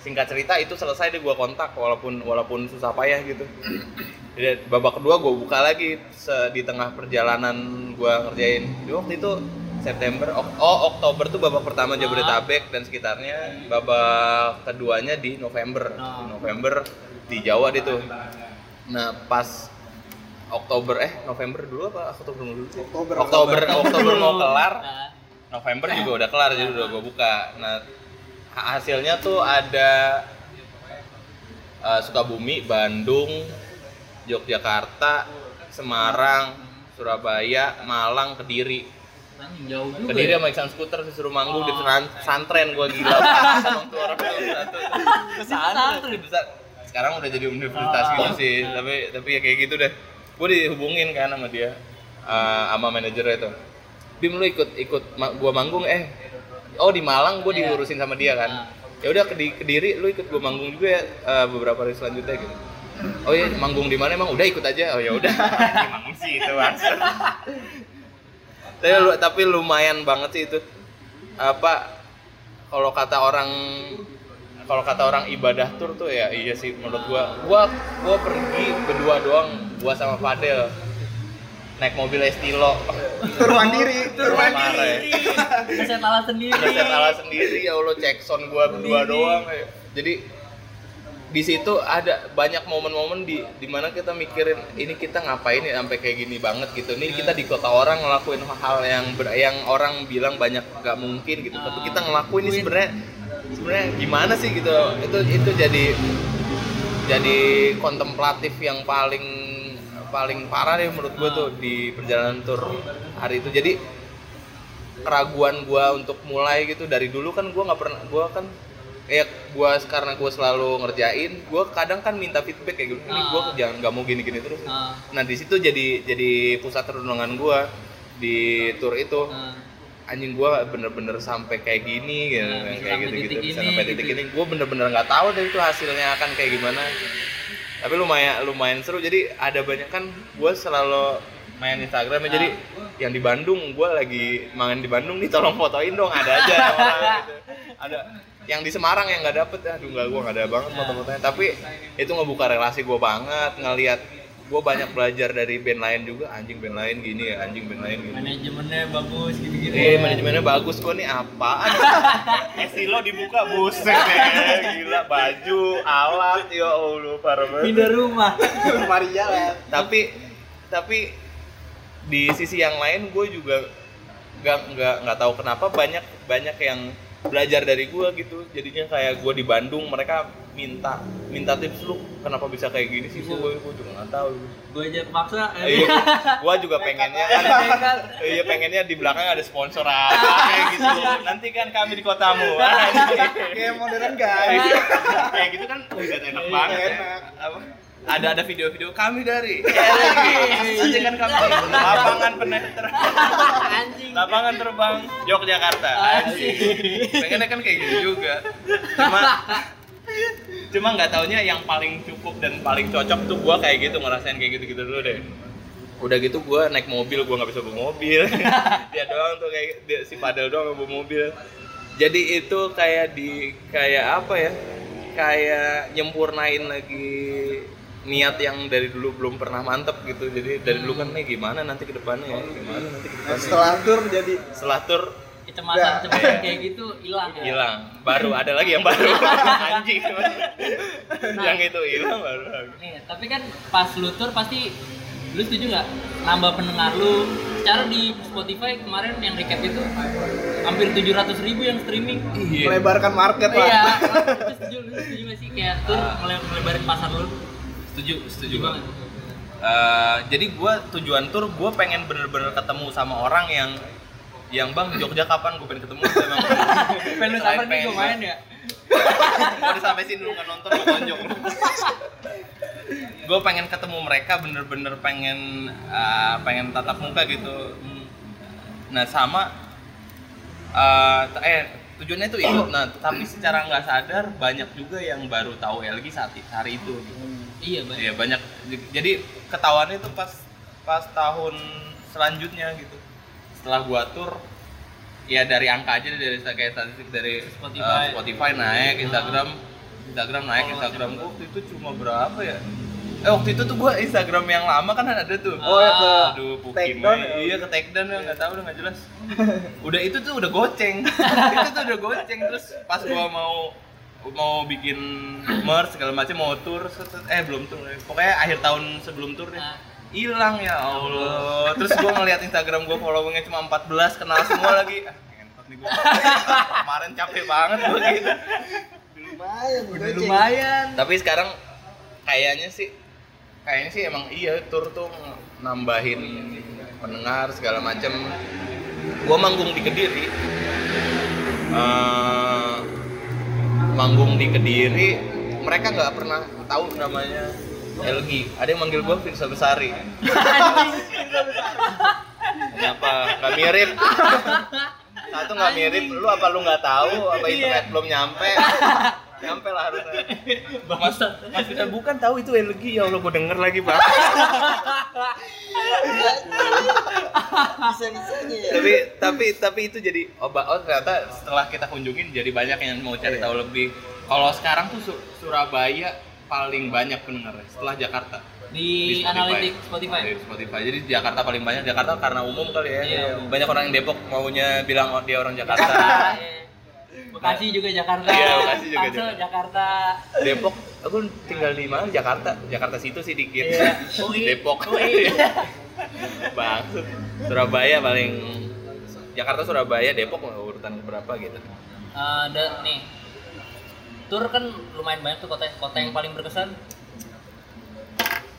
singkat cerita itu selesai deh gua kontak walaupun walaupun susah payah gitu. Jadi babak kedua gua buka lagi di tengah perjalanan gua ngerjain. Di waktu itu September Ok- oh Oktober tuh babak pertama Jabodetabek dan sekitarnya. Babak keduanya di November. Di November di Jawa deh tuh. Nah pas Oktober eh November dulu apa? Oktober dulu sih. Oktober, Oktober Oktober. Mau kelar. Nah, November juga udah kelar jadi udah gue buka. Nah hasilnya tuh ada eh, Sukabumi, Bandung, Yogyakarta, Semarang, Surabaya, Malang, Kediri. jauh juga. Kediri ya. sama Iksan Skuter disuruh manggung di Oh. pesantren santren gue gila. Di pesantren. Sekarang udah jadi universitas Oh. gitu sih, tapi tapi ya kayak gitu deh. Gue dihubungin kan sama dia, eh, sama manajernya itu. Bim lu ikut ikut ma- gua manggung eh oh di Malang gue Iya. diurusin sama dia kan. Ah. ya udah ke di- Kediri lu ikut gua manggung juga ya eh, beberapa hari selanjutnya gitu. Oh iya manggung di mana emang? Udah ikut aja. Oh ya udah. Manggung sih itu tapi, lu- tapi lumayan banget sih itu. Apa kalau kata orang kalau kata orang ibadah tur tuh ya iya sih menurut gua. Gua gua pergi berdua doang gua sama Fadel naik mobil Estilo Tur mandiri, tur Parah mandiri. ya. Keset alat sendiri. Ada set alat sendiri ya Allah cek sound gua berdua doang ya. jadi di situ ada banyak momen-momen di di mana kita mikirin ini kita ngapain ya sampai kayak gini banget gitu ini kita di kota orang ngelakuin hal yang ber- yang orang bilang banyak gak mungkin gitu tapi kita ngelakuin ini sebenarnya sebenarnya gimana sih gitu itu itu jadi jadi kontemplatif yang paling paling parah deh menurut gue tuh di perjalanan tur hari itu jadi keraguan gua untuk mulai gitu dari dulu kan gua nggak pernah gua kan ya gua karena gua selalu ngerjain gua kadang kan minta feedback kayak gitu ini gua Ah. jangan nggak mau gini gini terus Ah, nah di situ jadi jadi pusat renungan gua di tour itu ah. anjing gua bener-bener sampai kayak gini gitu Nah, kayak gitu gitu bisa sampai titik gitu. ini gua bener-bener nggak tahu deh itu hasilnya akan kayak gimana tapi lumayan lumayan seru. Jadi ada banyak kan gua selalu main Instagram ya. Jadi Ah. yang di Bandung gua lagi main di Bandung nih tolong fotoin dong. Ada aja orang gitu. ada yang di Semarang yang nggak dapet. Aduh nggak gua nggak ada banget foto-fotonya. Tapi itu ngebuka relasi gua banget ngelihat gua banyak belajar dari band lain juga anjing band lain gini ya anjing band lain gini Manajemennya bagus gitu-gitu. Eh, ya. manajemennya bagus kok nih apaan? Estilo dibuka buset deh, gila baju, alat, ya Allah parah banget. Pindah rumah. Mari jalan. Tapi tapi di sisi yang lain gue juga nggak nggak nggak tahu kenapa banyak banyak yang belajar dari gue gitu jadinya kayak gue di Bandung mereka minta minta tips lu kenapa bisa kayak gini sih? Gue gue juga nggak tahu. Gue aja kepaksa. Iya, gue juga pengennya. Kan iya pengennya di belakang ada sponsor apa kayak gitu. Nanti kan kami di kotamu. Kayak modern guys. kayak gitu kan udah enak banget ya. Enak. Apa? ada ada video-video kami dari. LG nanti kan kami lapangan penetra Anjing. Lapangan terbang Yogyakarta. Anjing. Pengennya kan kayak gitu juga. Cuma cuma nggak taunya yang paling cukup dan paling cocok tuh gua kayak gitu ngerasain kayak gitu gitu dulu deh. Udah gitu gua naik mobil gua nggak bisa bawa mobil. Dia doang tuh kayak dia, si Padel doang bawa mobil. Jadi itu kayak di kayak apa ya kayak nyempurnain lagi niat yang dari dulu belum pernah mantep gitu. Jadi dari dulu kan nih gimana nanti ke depannya ya? Gimana nanti ke depannya? Setelah tur jadi setelah tur kecemasan kecemasan kayak gitu hilang ya? Hilang. Baru ada lagi yang baru. Anjing yang itu hilang baru lagi. Nih, tapi kan pas lu tur pasti lu setuju nggak nambah pendengar lu? Secara di Spotify kemarin yang recap itu hampir 700 ribu yang streaming. Iya. Melebarkan market lah. iya. Lu setuju lu setuju nggak sih? Kayak tur mele- melebarin pasar lu? Setuju setuju Gimana? banget. Eh, jadi gue tujuan tur gue pengen bener-bener ketemu sama orang yang yang bang Jogja kapan gue pengen ketemu? Emang pengen sampai nih gue main ya? Udah sampai sini lu nggak nonton lu tonjok gue pengen ketemu mereka bener-bener pengen eh, pengen tatap muka gitu. Nah sama eh, t- eh tujuannya itu itu. Nah tapi secara nggak sadar banyak juga yang baru tahu LG saat hari itu. Iya banyak. Iya banyak. Jadi ketahuannya itu pas pas tahun selanjutnya gitu setelah gua tur ya dari angka aja dari kayak statistik dari Spotify. eh, Spotify. Naik Instagram Instagram naik Instagram gua waktu itu cuma berapa ya? Eh waktu itu tuh gua Instagram yang lama kan ada tuh. Oh ya ke aduh Pukim ya? iya ke take down ya nggak tahu udah nggak jelas. Udah itu tuh udah goceng. Itu tuh udah goceng terus pas gua mau mau bikin merch segala macam mau tour eh belum tour pokoknya akhir tahun sebelum tour deh. Ah. Hilang ya Allah. Terus gua ngeliat Instagram gua followingnya cuma 14 kenal semua lagi. Ah ngentot nih gua. Kemarin capek banget gua gitu. Lumayan, udah lumayan. Tapi sekarang kayaknya sih kayaknya sih emang iya tour tuh nambahin pendengar segala macem. Gua manggung di kediri. Eh, manggung di kediri mereka nggak pernah tahu namanya LG ada yang manggil gua Firsa Besari. Kenapa? Nggak mirip. Satu nggak mirip lu apa lu nggak tahu? Apa internet belum nyampe? Nyampe lah harusnya. Mas mas bukan tahu itu LG ya Allah gua denger lagi Bisa-bisanya ya. tapi tapi tapi itu jadi oh, ba- oh ternyata setelah kita kunjungin jadi banyak yang mau cari Iya. tahu lebih. Kalau sekarang tuh Su- Surabaya paling banyak pendengarnya setelah Jakarta di, analitik Spotify Di Spotify. Jadi Jakarta paling banyak. Jakarta karena umum kali ya. Iya, umum. Banyak orang yang Depok maunya bilang oh, dia orang Jakarta. Iya. Bekasi juga Jakarta Iya, Bekasi juga Tangsel Jakarta. Jakarta Depok, aku tinggal di mana? Jakarta. Jakarta situ sih dikit. Iya. UI. Depok. UI. Bang, Surabaya paling Jakarta, Surabaya, Depok urutan berapa gitu. Eh, ada nih tur kan lumayan banyak tuh kota kota yang paling berkesan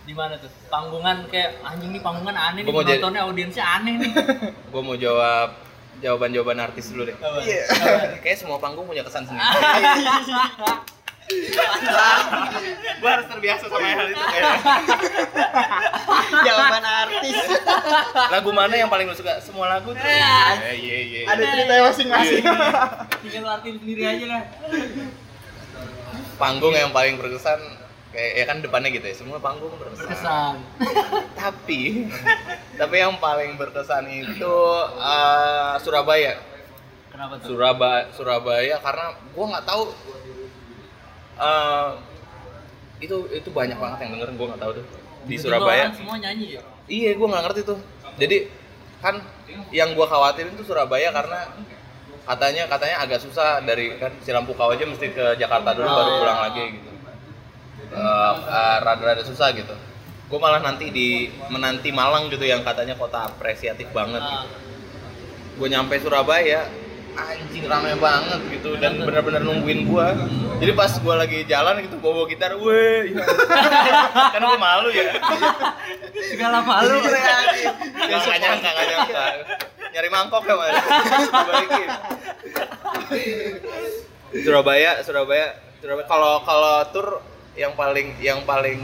di mana tuh panggungan kayak anjing nih panggungan aneh nih Gua jadi- penontonnya audiensnya aneh nih Gue mau jawab jawaban-jawaban artis dulu deh. Iya. Kayak semua panggung punya kesan sendiri. gue harus terbiasa sama hal itu kayak Jawaban artis. lagu mana yang paling lu suka semua lagu tuh Iya. Eh, iya iya Ada cerita masing-masing. tinggal artiin sendiri aja lah panggung yang paling berkesan kayak ya kan depannya gitu ya semua panggung berkesan, berkesan. Tapi tapi yang paling berkesan itu eh, Surabaya. Kenapa tuh? Surabaya Surabaya karena gua nggak tahu eh, itu itu banyak banget yang dengerin gua nggak tahu tuh di Tiba-tiba Surabaya. semua nyanyi ya? Iya, gue nggak ngerti tuh. Jadi kan yang gue khawatirin tuh Surabaya karena katanya katanya agak susah dari kan Cilampukau aja mesti ke Jakarta dulu baru Oh. pulang lagi gitu. Eh, eh, rada-rada susah gitu. Gue malah nanti di menanti Malang gitu yang katanya kota apresiatif banget. Ah, Gue nyampe Surabaya, anjing rame banget gitu dan bener-bener nungguin gue. Jadi pas gue lagi jalan gitu bawa gitar, weh, kan gue malu ya. segala malu Nggak nggak nyangka, nggak nyangka. Nyari mangkok ya mas. Balikin. Surabaya, Surabaya, Surabaya. Kalau kalau tur yang paling yang paling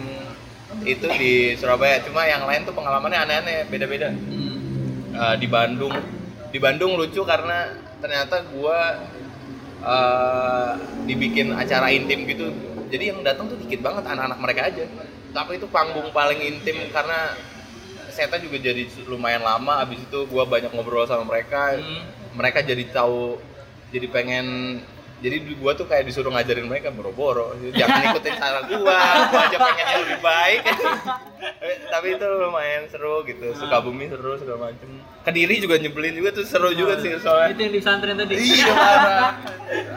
itu di Surabaya. Cuma yang lain tuh pengalamannya aneh-aneh, beda-beda. Eh, di Bandung, di Bandung lucu karena ternyata gua eh, dibikin acara intim gitu. Jadi yang datang tuh dikit banget anak-anak mereka aja. Tapi itu panggung paling intim karena setnya juga jadi lumayan lama. Abis itu gua banyak ngobrol sama mereka. Hmm. mereka jadi tahu jadi pengen jadi gua tuh kayak disuruh ngajarin mereka boro-boro jangan ikutin cara gua gua aja pengennya lebih baik tapi itu lumayan seru gitu Sukabumi seru segala macem Kediri juga nyebelin juga tuh seru juga sih soalnya Itu yang di pesantren tadi. Iya parah.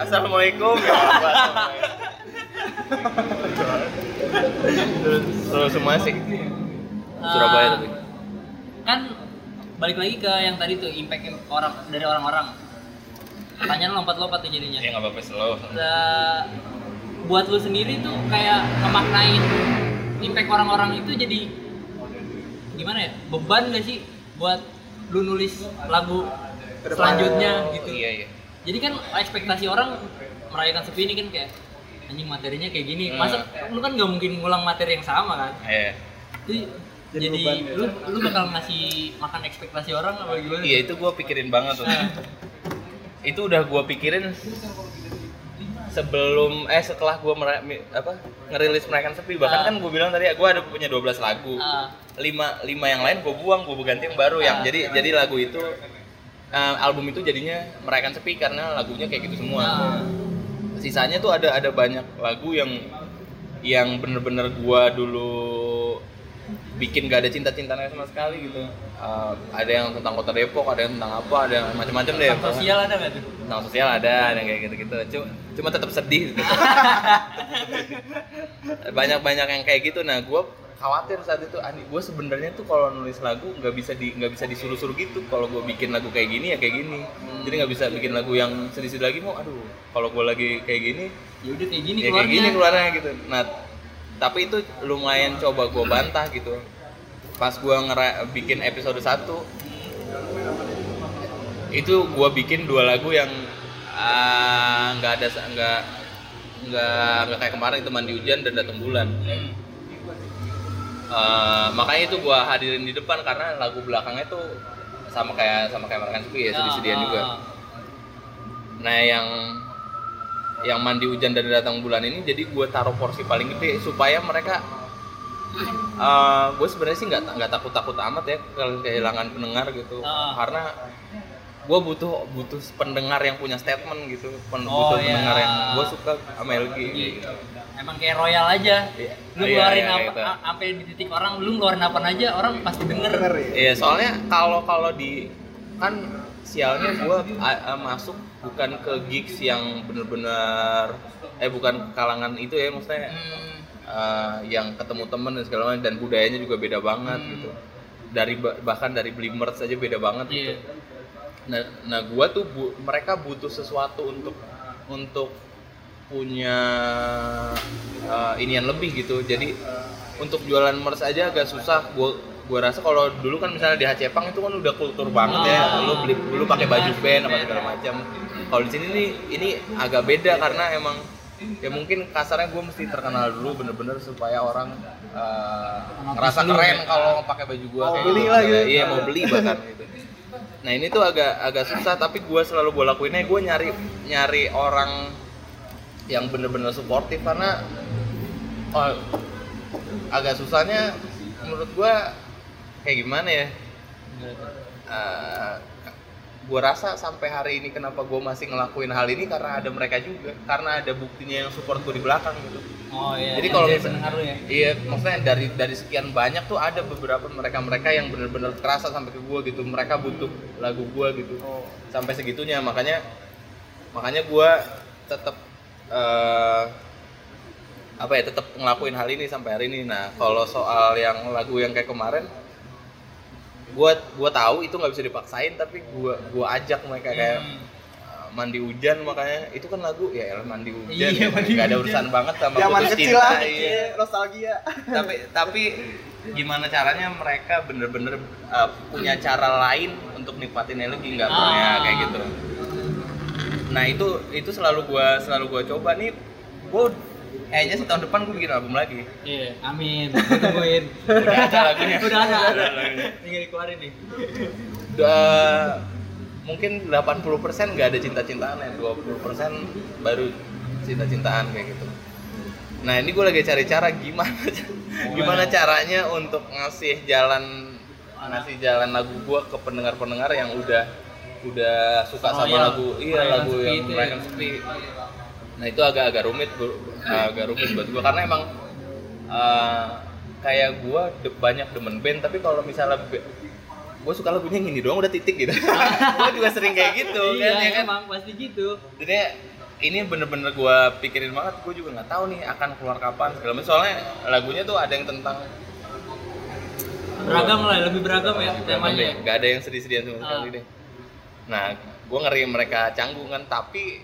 Assalamualaikum ya. Terus semua sih Surabaya Eh, tapi. Kan balik lagi ke yang tadi tuh impact orang dari orang-orang. Pertanyaan lompat-lompat tuh jadinya. Ya nggak apa-apa slow. Nah, buat lu sendiri tuh kayak ngemaknain impact orang-orang itu jadi gimana ya beban gak sih buat lu nulis lagu selanjutnya gitu Iya iya. jadi kan ekspektasi orang merayakan sepi ini kan kayak anjing materinya kayak gini masa lu kan nggak mungkin ngulang materi yang sama kan Iya. itu Jadi jadi, beban ya. lu lu bakal ngasih makan ekspektasi orang apa gimana Iya itu gue pikirin banget tuh. itu udah gue pikirin sebelum eh setelah gue apa ngerilis mereka sepi bahkan Ah. kan gue bilang tadi gue ada punya 12 lagu Ah. lima lima yang lain gue buang gue ganti yang baru yang Ah. jadi jadi lagu itu eh, album itu jadinya merayakan sepi karena lagunya kayak gitu semua Ah. sisanya tuh ada ada banyak lagu yang yang bener-bener gua dulu bikin gak ada cinta-cintanya sama sekali gitu. Uh, ada yang tentang kota Depok ada yang tentang apa ada yang macam-macam deh Tentang sosial ada nggak tuh? Tentang sosial ada ada yang kayak gitu-gitu. Cuma, cuma tetap sedih gitu. banyak-banyak yang kayak gitu. Nah gua khawatir saat itu Andi gue sebenarnya tuh kalau nulis lagu nggak bisa di nggak bisa disuruh-suruh gitu. Kalau gue bikin lagu kayak gini ya kayak gini. Jadi nggak bisa bikin lagu yang sedih-sedih lagi mau aduh kalau gue lagi kayak gini ya udah kayak gini ya kayak gini keluarnya gitu. Nah tapi itu lumayan coba gue bantah gitu. Pas gue ngera bikin episode 1 itu gue bikin dua lagu yang ah, nggak ada nggak nggak nggak kayak kemarin itu mandi hujan dan datang bulan. Eh, makanya itu gue hadirin di depan karena lagu belakangnya tuh sama kayak sama kayak sepi ya sedih-sedihan ah, juga. ah. Nah yang yang mandi hujan dan datang bulan ini jadi gue taruh porsi paling gede supaya mereka gue sebenarnya sih nggak nggak takut takut amat ya kalau kehilangan pendengar gitu Ah. karena gue butuh butuh pendengar yang punya statement gitu pen, Oh, butuh iya. pendengar yang gue suka sama LG gitu. emang kayak royal aja Iya. lu Iya, ngeluarin iya, apa gitu. sampai di titik orang lu ngeluarin apa aja orang pasti denger ya. Iya soalnya kalau kalau di kan sialnya gue masuk bukan ke gigs yang bener-bener eh bukan kalangan itu ya maksudnya Hmm, eh, yang ketemu temen dan segala macam dan budayanya juga beda banget Hmm. gitu. Dari ba- bahkan dari beli merch aja beda banget gitu. Iya nah nah gua tuh bu- mereka butuh sesuatu untuk untuk punya eh, inian lebih gitu. Jadi untuk jualan merch aja agak susah. Gua gua rasa kalau dulu kan misalnya di Hacepang itu kan udah kultur banget ya Ah. lu beli dulu pakai baju band apa segala macam kalau di sini nih ini agak beda karena emang ya mungkin kasarnya gue mesti terkenal dulu bener-bener supaya orang eh, ngerasa keren ya. kalau pakai baju gue Mau beli lah gitu. iya mau beli bahkan gitu nah ini tuh agak agak susah tapi gue selalu gue lakuinnya gue nyari nyari orang yang bener-bener suportif karena oh, agak susahnya menurut gue kayak gimana ya? Eh, gue rasa sampai hari ini kenapa gue masih ngelakuin hal ini karena ada mereka juga. Karena ada buktinya yang support gue di belakang gitu. Oh iya. Jadi kalau jadi misal- pendengar lu ya. Iya, maksudnya dari dari sekian banyak tuh ada beberapa mereka-mereka yang benar-benar kerasa sampai ke gua gitu. Mereka butuh lagu gua gitu. Sampai segitunya. Makanya makanya gua tetap eh apa ya tetap ngelakuin hal ini sampai hari ini. Nah, kalau soal yang lagu yang kayak kemarin gua gua tahu itu nggak bisa dipaksain tapi gua gua ajak mereka kayak Hmm. eh, mandi hujan makanya itu kan lagu ya elah mandi hujan Iya, mandi nggak ada hujan. urusan banget sama Zaman putus kecil cinta, lah, iya nostalgia. tapi tapi gimana caranya mereka bener-bener uh, punya cara lain untuk nikmatinnya lagi nggak pernah Ah. kayak gitu nah itu itu selalu gua selalu gua coba nih gua kayaknya sih tahun depan gua bikin album lagi. Iya amin. Gua tungguin. Udah ada lagunya. Udah ada. Tinggal dikeluarin nih. Udah mungkin 80% nggak ada cinta-cintaan ya. 20% baru cinta-cintaan kayak gitu. Nah ini gue lagi cari cara gimana gimana? caranya untuk ngasih jalan ngasih jalan lagu gue ke pendengar-pendengar yang udah udah suka sama Loyal. lagu iya lagu sepi yang itu ya. merayakan sepi nah itu agak-agak rumit Bu. agak rumit buat gue karena emang eh, kayak gue de- banyak demen band tapi kalau misalnya gue suka lagunya yang ini doang udah titik gitu gue juga sering kayak gitu iya, kan ya kan emang pasti gitu. jadi ini bener-bener gue pikirin banget gue juga nggak tahu nih akan keluar kapan segala macam soalnya lagunya tuh ada yang tentang Beragam lah, lebih beragam ya temanya. ya. nggak ada yang sedih-sedihan sama sekali Ah. deh nah gue ngeri mereka canggung kan tapi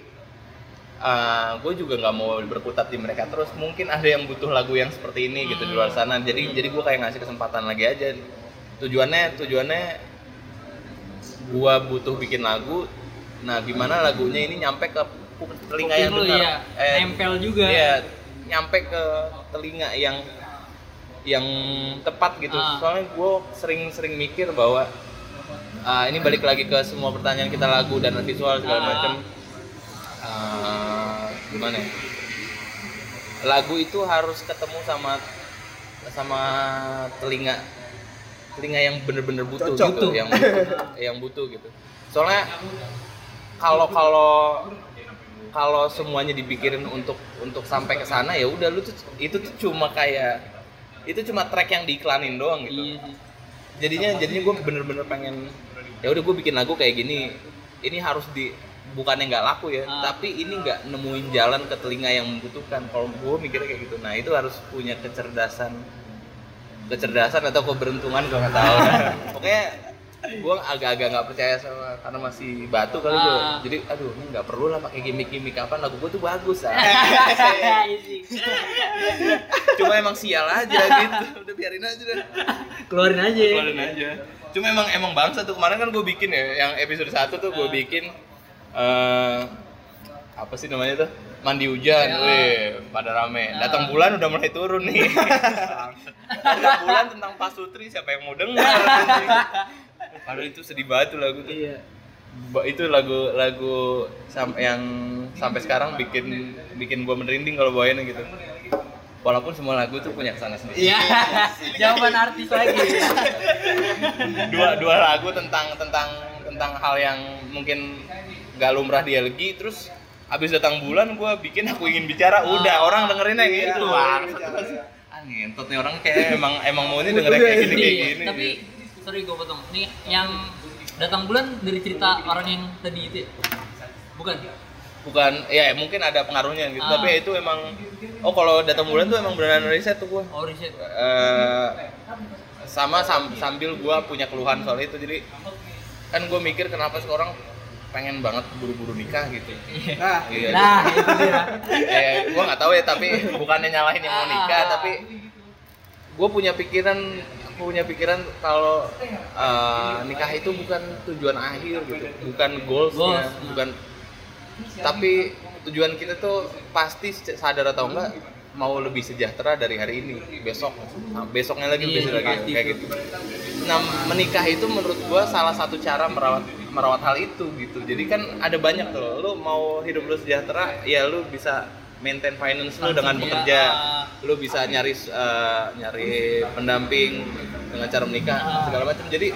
gue juga nggak mau berkutat di mereka terus mungkin ada yang butuh lagu yang seperti ini gitu di luar Hmm. sana jadi jadi gue kayak ngasih kesempatan lagi aja tujuannya tujuannya gue butuh bikin lagu nah gimana lagunya ini nyampe ke telinga yang lu, dengar iya. Eh, Nempel juga. Iya, nyampe ke telinga yang yang tepat gitu. Ah. Soalnya gue sering-sering mikir bahwa ah, ini balik lagi ke semua pertanyaan kita lagu dan visual segala Ah. macam. Ah, gimana ya? Lagu itu harus ketemu sama sama telinga. Telinga yang bener-bener butuh Cocok gitu, yang butuh, yang butuh gitu. Soalnya kalau kalau kalau semuanya dipikirin untuk untuk sampai ke sana ya udah lu tuh itu tuh cuma kayak itu cuma track yang diiklanin doang gitu. Iya. Jadinya jadinya gue bener-bener pengen ya udah gue bikin lagu kayak gini. Ini harus di bukannya nggak laku ya Ah. tapi ini nggak nemuin jalan ke telinga yang membutuhkan. Kalau gue mikirnya kayak gitu. Nah itu harus punya kecerdasan. Kecerdasan atau keberuntungan gue nggak tahu. Pokoknya gue agak-agak nggak percaya sama karena masih batu kali gue Ah. jadi aduh ini nggak perlu lah pakai gimmick-gimmick kapan lagu gue tuh bagus ah. Iya cuma emang sial aja gitu. Udah biarin aja deh. Keluarin aja. keluarin aja. Cuma emang emang bangsa tuh. Kemarin kan gue bikin ya yang episode 1 tuh gue bikin eh apa sih namanya tuh mandi hujan, Ya. weh pada rame. Datang bulan udah mulai turun nih. Datang bulan tentang Pak Sutri siapa yang mau dengar? Padahal itu sedih banget tuh lagu tuh. Iya. Itu lagu lagu sam- yang sampai sekarang bikin bikin gua merinding kalau bawainnya gitu. Walaupun semua lagu tuh punya ke sana sendiri. Iya. Jawaban artis lagi. dua dua lagu tentang tentang tentang hal yang mungkin gak lumrah di LG terus abis datang bulan gue bikin aku ingin bicara udah orang dengerinnya gitu Iya, bang bicara. ah ngentot nih orang kayak emang emang maunya dengerin kayak gini kayak Iya, gini Tapi sorry gue potong. Nih yang datang bulan dari cerita orang yang tadi itu ya? Bukan. bukan ya mungkin ada pengaruhnya gitu Ah. tapi itu emang oh kalau datang bulan tuh emang beneran riset tuh gue Oh riset. Eh, sama sam- sambil gue punya keluhan soal itu jadi kan gue mikir kenapa sekarang pengen banget buru-buru nikah gitu Nah, Iya, Nah itu dia. eh gue nggak tahu ya tapi bukannya nyalahin yang mau nikah Ah. tapi gue punya pikiran punya pikiran kalau eh, nikah itu bukan tujuan akhir gitu bukan goalsnya Goals. bukan tapi tujuan kita tuh pasti sadar atau enggak mau lebih sejahtera dari hari ini besok nah, besoknya lagi Iya, besok lagi kayak itu. gitu nah menikah itu menurut gua salah satu cara merawat merawat hal itu gitu jadi kan ada banyak tuh lu mau hidup lu sejahtera ya lu bisa maintain finance lu dengan bekerja lu bisa nyari eh, nyari pendamping dengan cara menikah segala macam jadi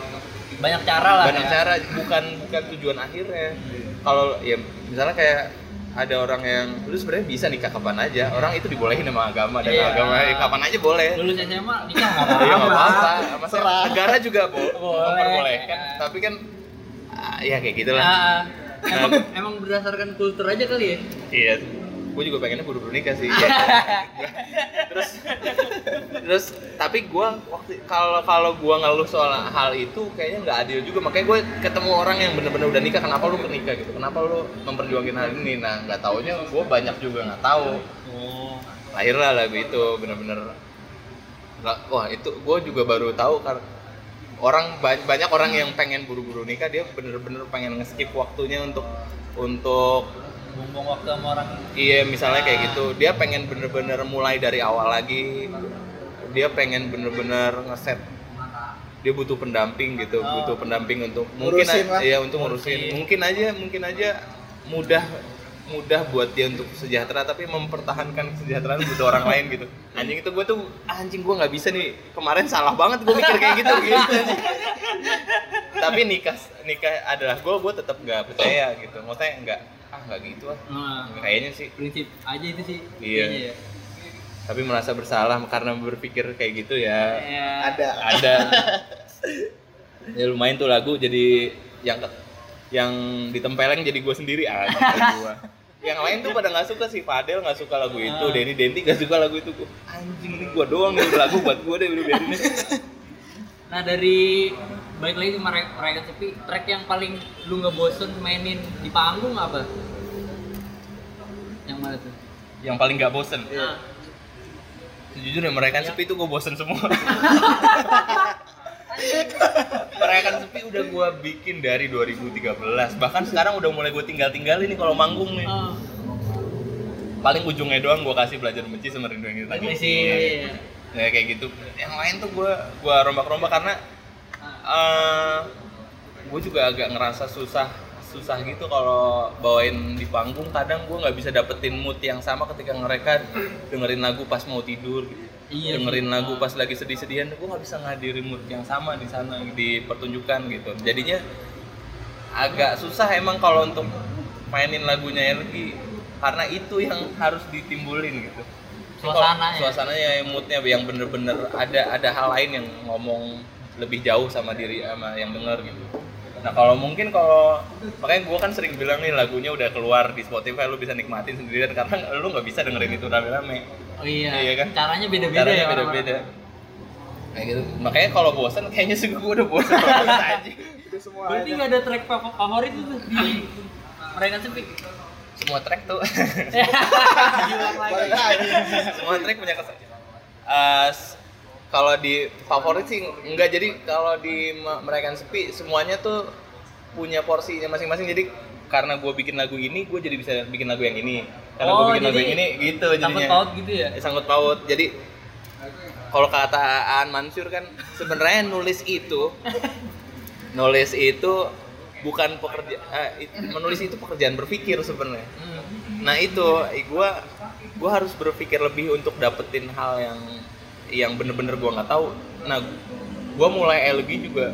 Banyak cara lah. banyak ya. cara bukan bukan tujuan akhirnya kalau ya misalnya kayak ada orang yang lu sebenarnya bisa nikah kapan aja orang itu dibolehin sama agama dan Iya. agama ya, kapan aja boleh Lulus SMA nikah nggak apa-apa. apa-apa negara juga bo- Boleh. memperbolehkan tapi kan ah, ya kayak gitulah. Ah, emang, emang berdasarkan kultur aja kali ya? iya. Gue juga pengennya buru-buru nikah sih. Terus terus tapi gue waktu kalau kalau gue ngeluh soal hal itu kayaknya nggak adil juga. Makanya gue ketemu orang yang bener-bener udah nikah kenapa lu nikah gitu? Kenapa lu memperjuangin hal ini? Nah nggak taunya gue banyak juga nggak tahu. Oh. lahirlah lagu itu bener-bener. Wah itu gue juga baru tahu karena orang ba- banyak orang yang pengen buru-buru nikah dia bener-bener pengen nge-skip waktunya untuk untuk Bumbung waktu sama orang. Iya misalnya kayak gitu, dia pengen bener-bener mulai dari awal lagi, dia pengen bener-bener ngeset. Dia butuh pendamping gitu Oh. butuh pendamping untuk mungkin Ngurusin a- lah. ya untuk Ngurusin. mungkin aja mungkin aja mudah mudah buat dia untuk sejahtera tapi mempertahankan kesejahteraan butuh orang lain gitu anjing itu gue tuh anjing gue nggak bisa nih kemarin salah banget gue mikir kayak gitu gitu tapi nikah nikah adalah gue gue tetap nggak percaya gitu maksudnya nggak ah nggak gitu ah Nah, kayaknya sih prinsip aja itu sih. Iya. ya. tapi merasa bersalah karena berpikir kayak gitu ya Ya. Ada. ada ya lumayan tuh lagu jadi yang yang ditempeleng jadi gue sendiri aja gua yang lain tuh pada nggak suka sih Fadel nggak suka lagu itu Ah. Denny Denti nggak suka lagu itu gua anjing ini gue doang nih lagu buat gue deh udah biarin deh. Nah dari baik lagi ke mereka sepi track yang paling lu nggak bosen mainin di panggung apa? Yang mana tuh? yang paling nggak bosen Nah, sejujurnya mereka sepi itu gue bosen semua mereka sepi udah gue bikin dari 2013 bahkan sekarang udah mulai gue tinggal tinggalin nih kalau manggung nih. Ah, paling ujungnya doang gue kasih belajar benci sama rindu yang ini sih. ya kayak gitu. Yang lain tuh gue gua rombak-rombak karena eh gue juga agak ngerasa susah susah gitu kalau bawain di panggung. Kadang gue nggak bisa dapetin mood yang sama ketika mereka dengerin lagu pas mau tidur gitu. Iya dengerin sih. lagu pas lagi sedih-sedihan gue nggak bisa ngadirin mood yang sama di sana di pertunjukan gitu jadinya agak susah emang kalau untuk mainin lagunya lagi karena itu yang harus ditimbulin gitu Suasananya. suasananya yang moodnya yang bener-bener ada ada hal lain yang ngomong lebih jauh sama diri sama yang denger gitu nah kalau mungkin kalau makanya gue kan sering bilang nih lagunya udah keluar di Spotify lu bisa nikmatin sendirian karena lu nggak bisa dengerin itu rame-rame Oh iya. Iya kan? Caranya beda-beda caranya ya. beda-beda kayak gitu makanya kalau bosan kayaknya sih gue udah bosan aja Itu semua Berarti ada. nggak ada track fa- favorit itu di mereka sepi. semua track tuh semua track punya kesan Eh, s- kalau di favorit sih enggak. Jadi kalau di Me- mereka sepi semuanya tuh punya porsinya masing-masing. Jadi karena gue bikin lagu ini gue jadi bisa bikin lagu yang ini. Karena gue Oh, bikin lagu yang ini gitu Sangkut jadinya. paut gitu ya. Sangkut paut. Jadi kalau kata Aan Mansur kan sebenarnya nulis itu nulis itu bukan pekerja eh, menulis itu pekerjaan berpikir sebenarnya. Hmm. nah itu gue gue harus berpikir lebih untuk dapetin hal yang yang bener-bener gue nggak tahu. Nah gue mulai LG juga.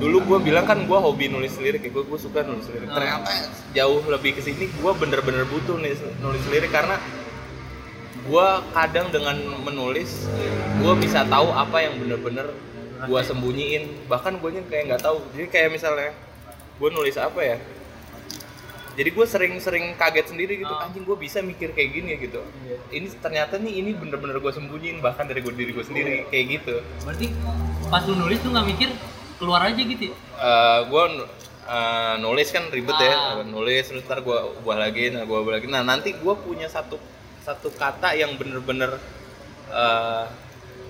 Dulu gue bilang kan gue hobi nulis lirik ya gue gue suka nulis lirik. Ah. ternyata jauh lebih ke sini gue bener-bener butuh nulis nulis lirik karena gue kadang dengan menulis gue bisa tahu apa yang bener-bener gue sembunyiin. Bahkan gue kayak nggak tahu. Jadi kayak misalnya gue nulis apa ya jadi gue sering-sering kaget sendiri gitu Ah. anjing gue bisa mikir kayak gini gitu ini ternyata nih ini bener-bener gue sembunyiin bahkan dari gue diri gue sendiri kayak gitu Berarti pas lu nulis tuh nggak mikir keluar aja gitu ya? gue nulis kan ribet Ah. ya nulis terus ntar gue ubah lagi nah gue ubah lagi nah nanti gue punya satu satu kata yang bener-bener eh,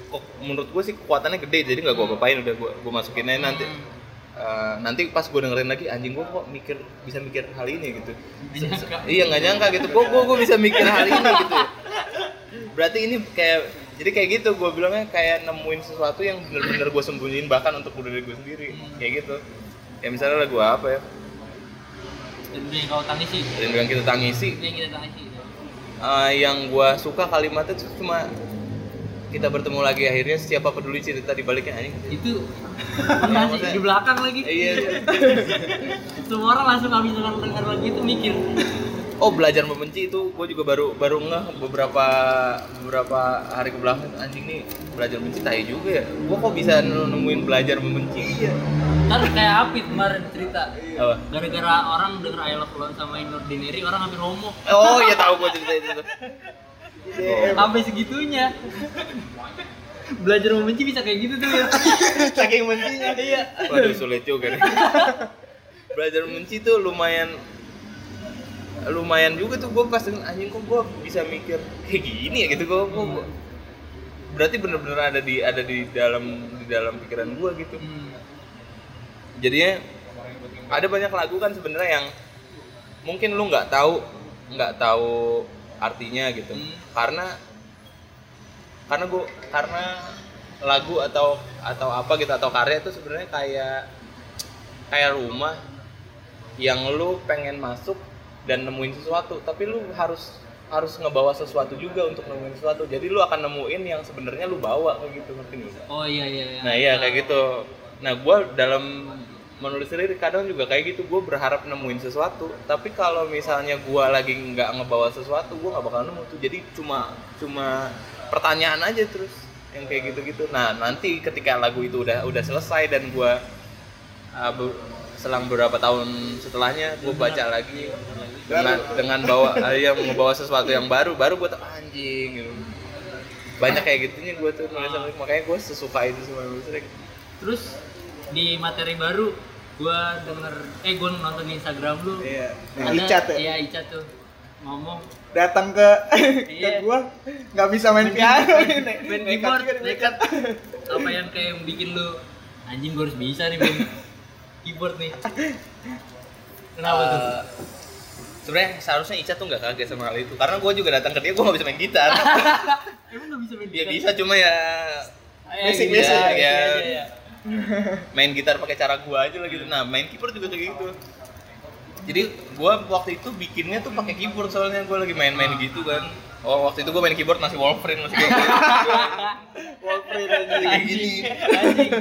kok menurut gue sih kekuatannya gede jadi nggak gue apain udah gue gue masukin aja nanti Hmm. Eh, nanti pas gue dengerin lagi anjing gue kok mikir bisa mikir hal ini gitu. Iya nggak nyangka gitu. Gue gue gue bisa mikir hal ini gitu. Berarti ini kayak jadi kayak gitu gue bilangnya kayak nemuin sesuatu yang bener-bener gue sembunyiin bahkan untuk diri gue sendiri. Kayak gitu. Ya misalnya lagu apa ya? Dan yang kau tangisi. dan yang kita tangisi. Yang kita tangisi. eh, yang gue suka kalimatnya cuma kita bertemu lagi akhirnya siapa peduli cerita di baliknya anjing Itu maksudnya- di belakang lagi. iya iya. Semua orang langsung habis dengar dengar lagi itu mikir. Oh belajar membenci itu gue juga baru baru ngeh beberapa beberapa hari ke belakang anjing nih belajar membenci tai juga ya. Gue kok bisa nemuin belajar membenci? Iya. Kan kayak Apit kemarin cerita. Apa? Gara-gara orang denger I Love Love sama Inordinary orang hampir homo. Oh iya tahu gue cerita itu. tuh. Sampai segitunya. Belajar membenci bisa kayak gitu tuh ya. Saking bencinya. Iya. Waduh sulit juga nih. belajar membenci tuh lumayan lumayan juga tuh gue pas dengan anjing kok gue bisa mikir kayak gini ya gitu gue gue berarti bener-bener ada di ada di dalam di dalam pikiran gue gitu Hmm. jadinya ada banyak lagu kan sebenarnya yang mungkin lu nggak tahu nggak tahu artinya gitu Hmm. karena karena gua karena lagu atau atau apa gitu atau karya itu sebenarnya kayak kayak rumah yang lu pengen masuk dan nemuin sesuatu tapi lu harus harus ngebawa sesuatu juga untuk nemuin sesuatu jadi lu akan nemuin yang sebenarnya lu bawa kayak gitu ngerti nggak? Oh iya iya. iya. Nah iya kayak gitu. Nah gue dalam menulis lirik kadang juga kayak gitu gue berharap nemuin sesuatu. Tapi kalau misalnya gue lagi nggak ngebawa sesuatu gue nggak bakal nemu tuh. Jadi cuma cuma pertanyaan aja terus yang kayak gitu-gitu. Nah nanti ketika lagu itu udah udah selesai dan gue uh, be- selang beberapa tahun setelahnya gue baca lagi dengan dengan bawa uh, yang membawa sesuatu yang baru baru gue tuh anjing gitu. Banyak kayak gitunya gue tuh nulis makanya gue sesuka itu sama nulis Terus di materi baru gua denger eh gua nonton di Instagram lu. Iya. Ada, Icat ya. Iya, Icat tuh ngomong Datang ke ke Iya. gua nggak bisa main piano ini. main keyboard nih, nekat apa yang kayak yang bikin lu anjing gua harus bisa nih main keyboard nih kenapa tuh Eh, sebenarnya seharusnya Ica tuh nggak kaget sama hal itu karena gue juga datang ke dia gue nggak bisa main gitar emang gak bisa main dia gitar? bisa cuma ya Ah, Basic, gitu basic, ya, ya. iya, iya, iya. main gitar pakai cara gue aja lah gitu. Nah main keyboard juga kayak gitu. Jadi gue waktu itu bikinnya tuh pakai keyboard soalnya. Gue lagi main-main gitu kan. Oh waktu itu gue main keyboard masih Wolverine masih kayak gitu. Wolverine aja. kayak gini. Anjing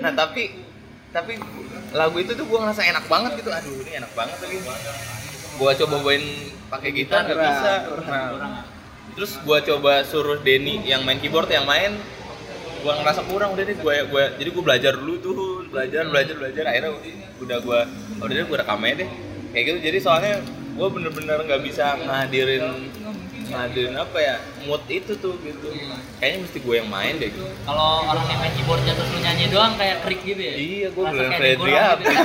nah tapi tapi lagu itu tuh gue ngerasa enak banget gitu. Aduh ini enak banget lagi. Gue coba main pakai gitar nggak bisa. Nah, terus gue coba suruh Denny yang main keyboard yang main gue ngerasa kurang udah deh gue gue jadi gue belajar dulu tuh belajar belajar belajar akhirnya udah gue udah deh gue rekam aja deh kayak gitu jadi soalnya gue bener-bener nggak bisa ngadirin ngadirin apa ya mood itu tuh gitu kayaknya mesti gue yang main deh gitu. kalau orang yang main keyboardnya terus lu nyanyi doang kayak krik gitu ya Iya, gue kayak Freddy apa? gitu.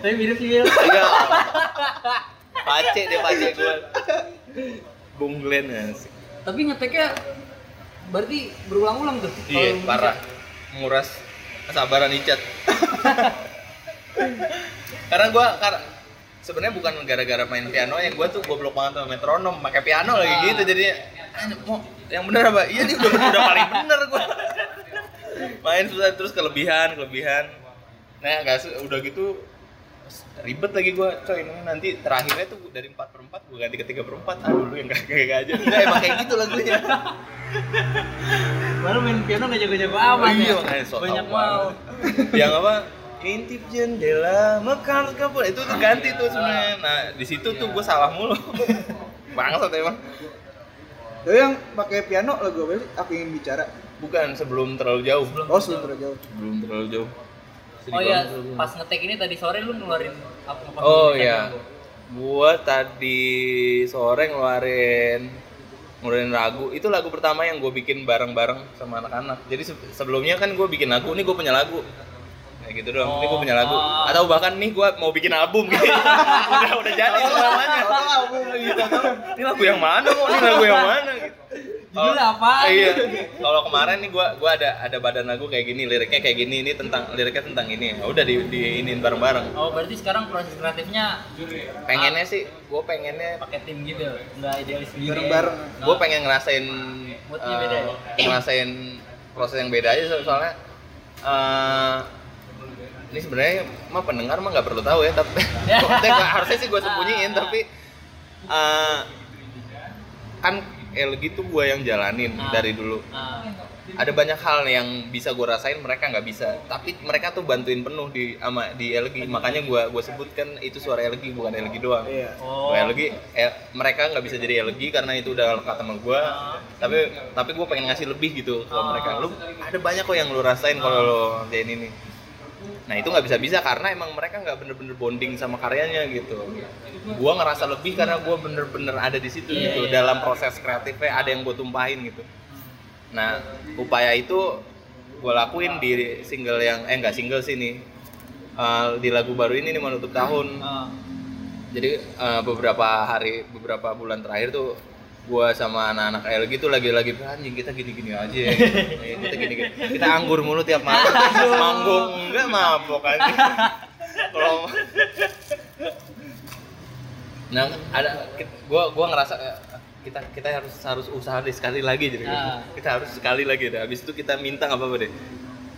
tapi mirip sih. Iya. Pace deh pace gue. Bung Glenn asik. tapi ngeteknya berarti berulang-ulang tuh Iya, parah. Nguras kesabaran Icat. karena gue karena sebenarnya bukan gara-gara main piano yang gue tuh goblok banget sama metronom pakai piano lagi Ah. gitu jadi "Ah, mau yang bener apa iya dia udah, udah paling bener gue main susah terus kelebihan kelebihan nah su- udah gitu ribet lagi gue coy. Ini nanti terakhirnya tuh dari 4 per 4 gue ganti ke 3 per 4 aduh lu yang kayak kayak aja. Udah, emang kayak gitu lagunya. Baru main piano nggak jago-jago amat iya ya so banyak mau. Yang apa? Intip jendela mekar kapur itu tuh ganti tuh sebenarnya. Nah di situ tuh gue salah mulu. Bangsat emang. Tapi yang pakai piano lagu apa sih? Aku ingin bicara. bukan sebelum terlalu jauh. Oh, sebelum terlalu jauh. belum terlalu jauh Oh iya pas ngetek ini tadi sore lu ngeluarin apa apa Oh iya. Gua tadi sore ngeluarin ngeluarin lagu. Itu lagu pertama yang gue bikin bareng-bareng sama anak-anak. Jadi se- sebelumnya kan gue bikin lagu, nih gue punya lagu. Kayak gitu dong. Ini gue punya lagu. Oh. Atau bahkan nih gue mau bikin album gitu. udah udah jadi semuanya. album gitu. Ini lagu yang mana kok? Ini lagu yang mana gitu. Judulnya Kalau- apa? Iya. Kalau kemarin nih gua gua ada ada badan lagu kayak gini, liriknya kayak gini, ini tentang liriknya tentang ini. Ya Udah di diinin bareng-bareng. oh berarti sekarang proses kreatifnya Pengennya sih gua pengennya pakai tim gitu nggak idealis sendiri Bareng-bareng. gue pengen ngerasain Moodnya eh, beda ya? ngerasain proses yang beda aja so- soalnya eh, ini sebenarnya mah pendengar mah nggak perlu tahu ya tapi harusnya sih gue sembunyiin tapi eh, kan LG tuh gue yang jalanin Ah. dari dulu. Nah, ada banyak hal yang bisa gue rasain mereka nggak bisa. Tapi mereka tuh bantuin penuh di ama di LG makanya gue gue sebutkan itu suara LG bukan LG doang. Iya. oh. LG eh, mereka nggak bisa jadi LG karena itu udah lekat sama gue tapi tapi gue pengen ngasih lebih gitu ke Ah. mereka. Lu ada banyak kok yang lu rasain kalau lo ngerjain ini nah itu nggak bisa bisa karena emang mereka nggak bener-bener bonding sama karyanya gitu gue ngerasa lebih karena gue bener-bener ada di situ Iya, gitu iya. dalam proses kreatifnya ada yang gue tumpahin gitu nah upaya itu gue lakuin di single yang eh nggak single sih nih Eh, di lagu baru ini nih menutup tahun Ah. jadi eh, beberapa hari beberapa bulan terakhir tuh gua sama anak-anak LG tuh lagi-lagi anjing kita gini-gini aja ya. Eh, kita gini-gini. Kita anggur mulu tiap malam. Manggung enggak mabok aja. Kalau nah ada gua gua ngerasa eh, kita kita harus harus usaha deh sekali lagi jadi. Ah. kita harus sekali lagi deh. Habis itu kita minta nggak apa-apa deh.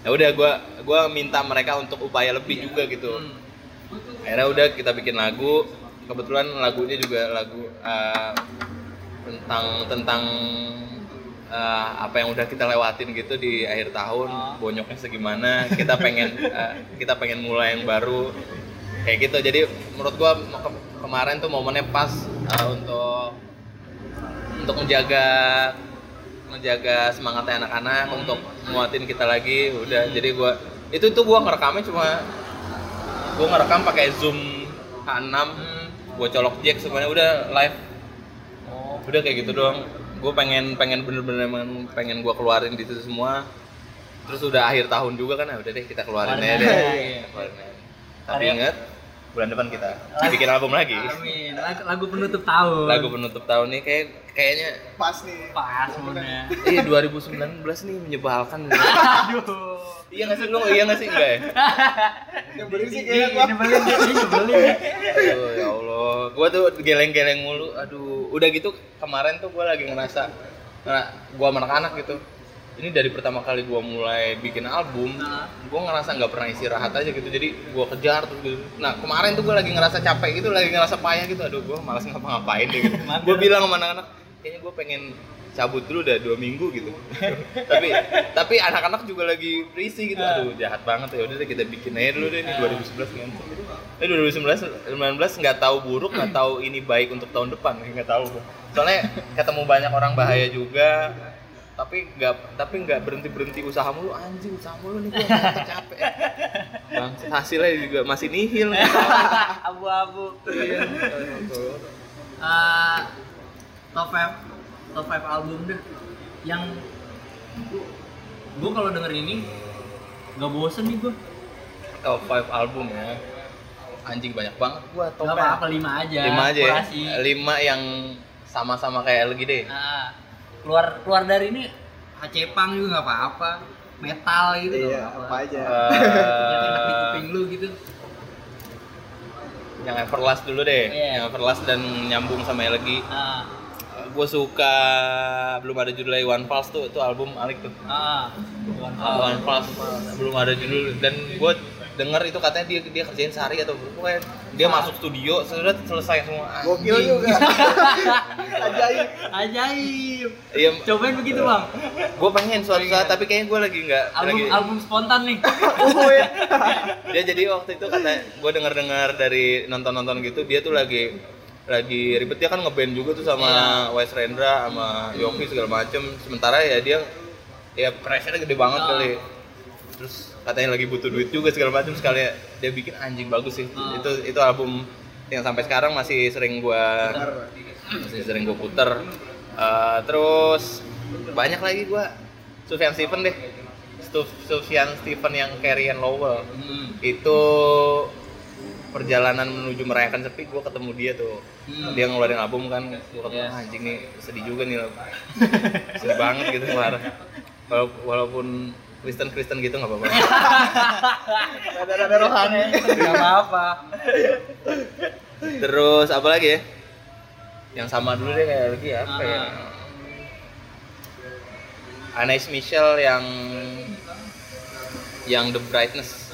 Ya udah gua gua minta mereka untuk upaya lebih juga gitu. Hmm. akhirnya udah kita bikin lagu. Kebetulan lagunya juga lagu eh, tentang tentang eh, apa yang udah kita lewatin gitu di akhir tahun Oh. bonyoknya segimana kita pengen eh, kita pengen mulai yang baru kayak gitu jadi menurut gua ke- kemarin tuh momennya pas eh, untuk untuk menjaga menjaga semangatnya anak-anak untuk nguatin kita lagi udah jadi gua itu tuh gua ngerekamnya cuma gua ngerekam pakai zoom H6 gua colok jack semuanya udah live. Udah kayak gitu doang gue pengen pengen bener-bener emang pengen gua keluarin di situ semua terus udah akhir tahun juga kan ah, udah deh kita keluarin aja deh iya. Keluarin aja. tapi ingat bulan depan kita bikin album lagi Amin. Lagu, lagu penutup tahun. lagu penutup tahun nih kayak kayaknya Pas nih. pas moodnya. eh 2019 nih menyebalkan Aduh. iya nggak sih lu iya nggak sih enggak ya Nyebelin sih Ini kayaknya gua. nyebelin, ini nyebelin. Aduh, ya Allah gua tuh geleng-geleng mulu aduh udah gitu kemarin tuh gua lagi ngerasa nah, gua anak-anak gitu ini dari pertama kali gua mulai bikin album Nah. gua ngerasa nggak pernah istirahat aja gitu. Jadi gua kejar terus gitu. Nah kemarin tuh gua lagi ngerasa capek gitu lagi ngerasa payah gitu. Aduh gua malas ngapa-ngapain deh gitu. Gua bilang sama anak-anak kayaknya gua pengen cabut dulu udah dua minggu gitu. Tapi tapi anak-anak juga lagi berisi gitu. Aduh jahat banget ya. Udah deh kita bikin aja dulu deh ini 2011 ngantuk. Ini 2019 19 nggak tahu buruk nggak tahu ini baik untuk tahun depan nggak tahu. Soalnya ketemu banyak orang bahaya juga tapi nggak tapi nggak berhenti berhenti usaha mulu. Anjing usaha mulu nih gua capek bang hasilnya juga masih nihil Abu-abu. Eh, top 5 top 5 album deh. Yang gue kalau denger ini nggak bosen nih gue top 5 album ya. Anjing banyak banget gua top apa-apa lima aja. Lima aja ya? Lima yang sama-sama kayak LGD Nah, keluar keluar dari ini Hacepang juga nggak apa-apa. Metal gitu. Iya, apa aja. yang enak di kuping lu gitu. yang Everlast dulu deh. Iya. yang Everlast dan nyambung sama ah. Gue suka belum ada judulnya One Pulse tuh itu album Alik tuh. Ah. One Pulse belum ada judul. Dan gue denger itu katanya dia dia kerjain sehari atau pokoknya dia masuk studio sudah selesai semua. Gokil juga. Ajaib. ajaib. Iya. Cobain begitu bang. Gue pengen suatu saat tapi kayaknya gue lagi nggak album lagi album spontan nih. Oh ya. dia jadi waktu itu kata gue denger dengar dari nonton nonton gitu dia tuh lagi lagi ribet. Dia kan ngeband juga tuh sama Wes Rendra sama Yofi segala macem. Sementara ya dia ya pressure gede banget Ah. kali. Terus katanya lagi butuh duit juga segala macam sekali dia bikin anjing bagus sih. Ah. itu itu album yang sampai sekarang masih sering gua masih sering gua puter Eh, terus banyak lagi gua. Sufjan Stephen deh. Sufjan Stephen yang Carrie and Lowell. Hmm. itu perjalanan menuju merayakan sepi gue ketemu dia tuh. Hmm. dia ngeluarin album kan. Gue ketemu Yes. "Ah, anjing nih sedih juga nih sedih banget gitu Wala- walaupun Kristen Kristen gitu nggak apa-apa. Rada-rada rohani. nggak apa-apa. Terus apa lagi ya? Yang sama dulu deh kayak lagi apa ya? Ah. Anais Michelle yang yang The Brightness.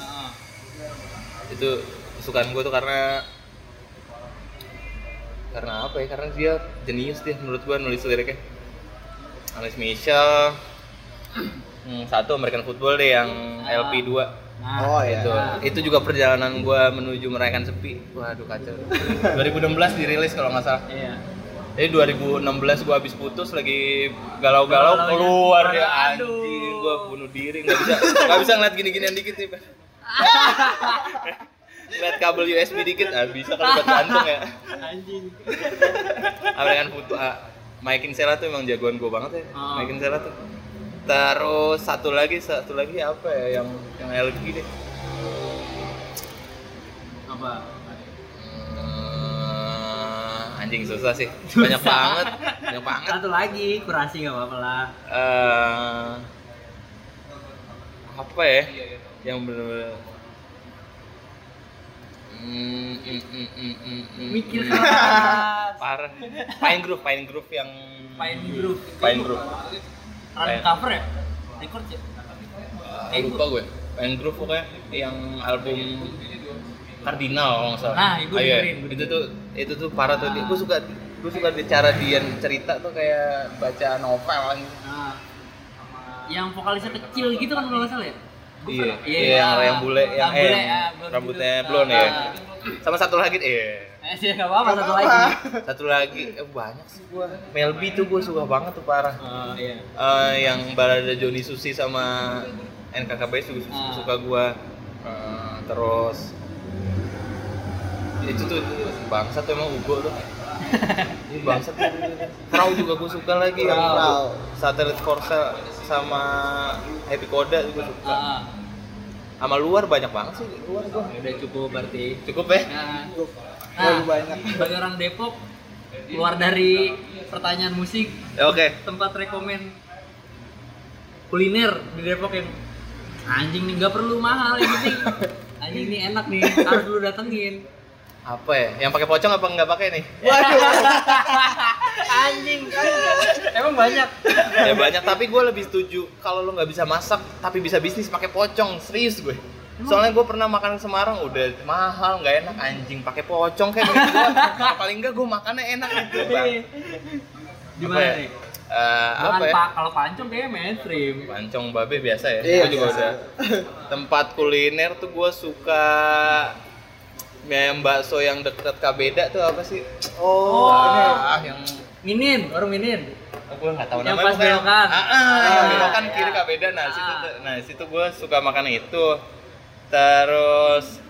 Itu kesukaan gue tuh karena karena apa ya? Karena dia jenius dia menurut gue nulis liriknya. Alex Michel hmm, satu American Football deh yang Ah. LP 2 Nah, Oh ya. itu itu juga perjalanan gue menuju merayakan sepi. Waduh kacau. 2016 dirilis kalau nggak salah. Iya. Jadi 2016 gue habis putus lagi galau-galau keluar. ya Aduh. anjing gue bunuh diri. Nggak bisa nggak bisa ngeliat gini-ginian dikit nih Pak. ngeliat kabel USB dikit ah bisa kalau buat gantung ya. Anjing. American Football ah, Mike Kinsella tuh emang jagoan gue banget ya. Oh. Mike Kinsella tuh terus satu lagi satu lagi apa ya yang yang LG deh? Apa? Hmm, anjing susah sih. Banyak banget banyak banget. Satu lagi kurasi nggak apa-apa lah. Eh apa ya? Yang bener-bener. Hmm, mm, mm, mm, mm, mm, Mikir. Mm. keras. parah. Pine Groove Pine Groove yang Pine Groove. Pine Groove Run cover ya? Record ya? Eh, lupa gue Groove pokoknya yang album Cardinal kalau nggak salah Nah, itu Ah, iya. dengerin, itu tuh itu tuh parah tuh dia gue suka gue suka di cara dia cerita tuh kayak baca novel gitu. Nah, yang vokalisnya kecil gitu kan kalau nggak salah ya? Gua Iya, pernah- iya, yang, yang bule, yang, yang bule, eh, ya, rambutnya gitu. blonde Ah, ya. Sama satu lagi, iya. Eh, sih nggak apa-apa Nggak satu apa-apa. lagi. Satu lagi, eh, banyak sih gua. Melby tuh gua suka banget tuh parah. Oh, iya. Eh, yang balada Joni Susi sama NKKB juga su- Ah. suka gua. Eh, terus itu tuh bangsat tuh emang Ugo tuh. Ini bangsat tuh. Frau juga gua suka lagi yang Frau. Satellite for Sale sama Happy Koda juga suka. Ah, Sama luar banyak banget sih luar gua. udah cukup berarti. Cukup ya? Nah, banyak. Bagi orang Depok keluar dari pertanyaan musik Ya, Oke. tempat rekomen kuliner di Depok yang anjing nih nggak perlu mahal yang penting anjing ini enak nih harus lu datengin Apa ya? Yang pakai pocong apa nggak pakai nih? anjing emang banyak ya banyak tapi gue lebih setuju kalau lo nggak bisa masak tapi bisa bisnis pakai pocong serius gue soalnya gue pernah makan ke Semarang udah mahal nggak enak anjing pakai pocong kayak gitu gua, paling nggak gue makannya enak gitu bang di Apa mana ya? nih Eh, Jangan apa ya pak kalau pancong kayaknya mainstream pancong babe biasa ya Iya, Gua juga udah tempat kuliner tuh gue suka mie ayam bakso yang deket Kabeda tuh apa sih Oh, ini. ah yang minin warung minin gue nggak tahu Yang namanya pas pokoknya. belokan. ah, ah, yang Ah, belokan iya. kiri kabeda nah Ah. situ tuh- nah situ gue suka makan itu terus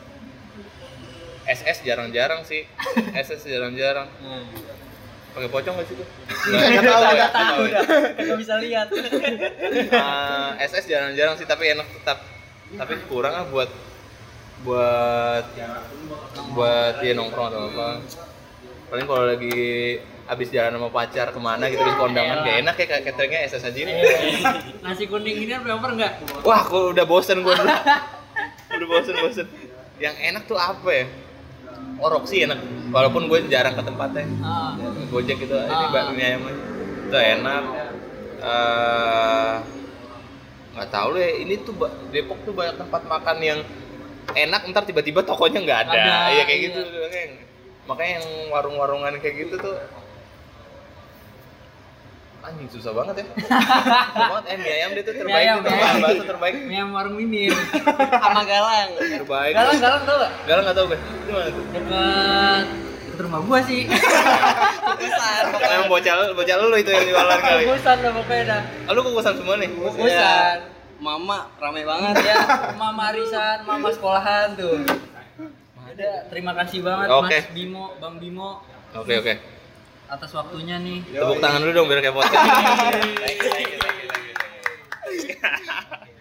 SS jarang-jarang sih. SS jarang-jarang. Pakai pocong nggak sih tuh? Nggak tahu, ya, nggak tahu. ya. nggak bisa lihat. Ah, SS jarang-jarang sih tapi enak tetap. Tapi kurang ah buat buat buat dia nongkrong atau apa. Paling kalau lagi habis jalan sama pacar ke mana gitu habis kondangan gak enak ya kayak cateringnya SS aja ini. Nasi kuning ini apa enggak Wah, kok udah bosen gue. udah bosen bosen. Yang enak tuh apa ya? Orok sih enak. Walaupun gue jarang ke tempatnya. ah. Gojek gitu, ini Ah. bakmi ayam aja. Itu enak. Eh, nggak tahu deh. Ini tuh Depok tuh banyak tempat makan yang enak. Ntar tiba-tiba tokonya nggak ada. Ada, Iya kayak iya. gitu. Makanya yang warung-warungan kayak gitu tuh anjing susah banget ya. susah banget. Eh mie ayam dia tuh terbaik. ayam, tuh, mie ayam. bakso terbaik. Mie ayam warung minin sama galang Terbaik. galang galang tau gak Galang nggak tahu gue. Itu mana tuh? deket deket rumah gua sih kukusan bocah lu, bocah lu itu yang jualan kali. kukusan dah pokoknya dah Ah, lu kukusan semua nih. kukusan mama ramai banget ya mama arisan mama sekolahan tuh ada terima kasih banget Oke. mas Bimo bang Bimo Oke oke atas waktunya nih. Tepuk tangan dulu dong biar kayak podcast.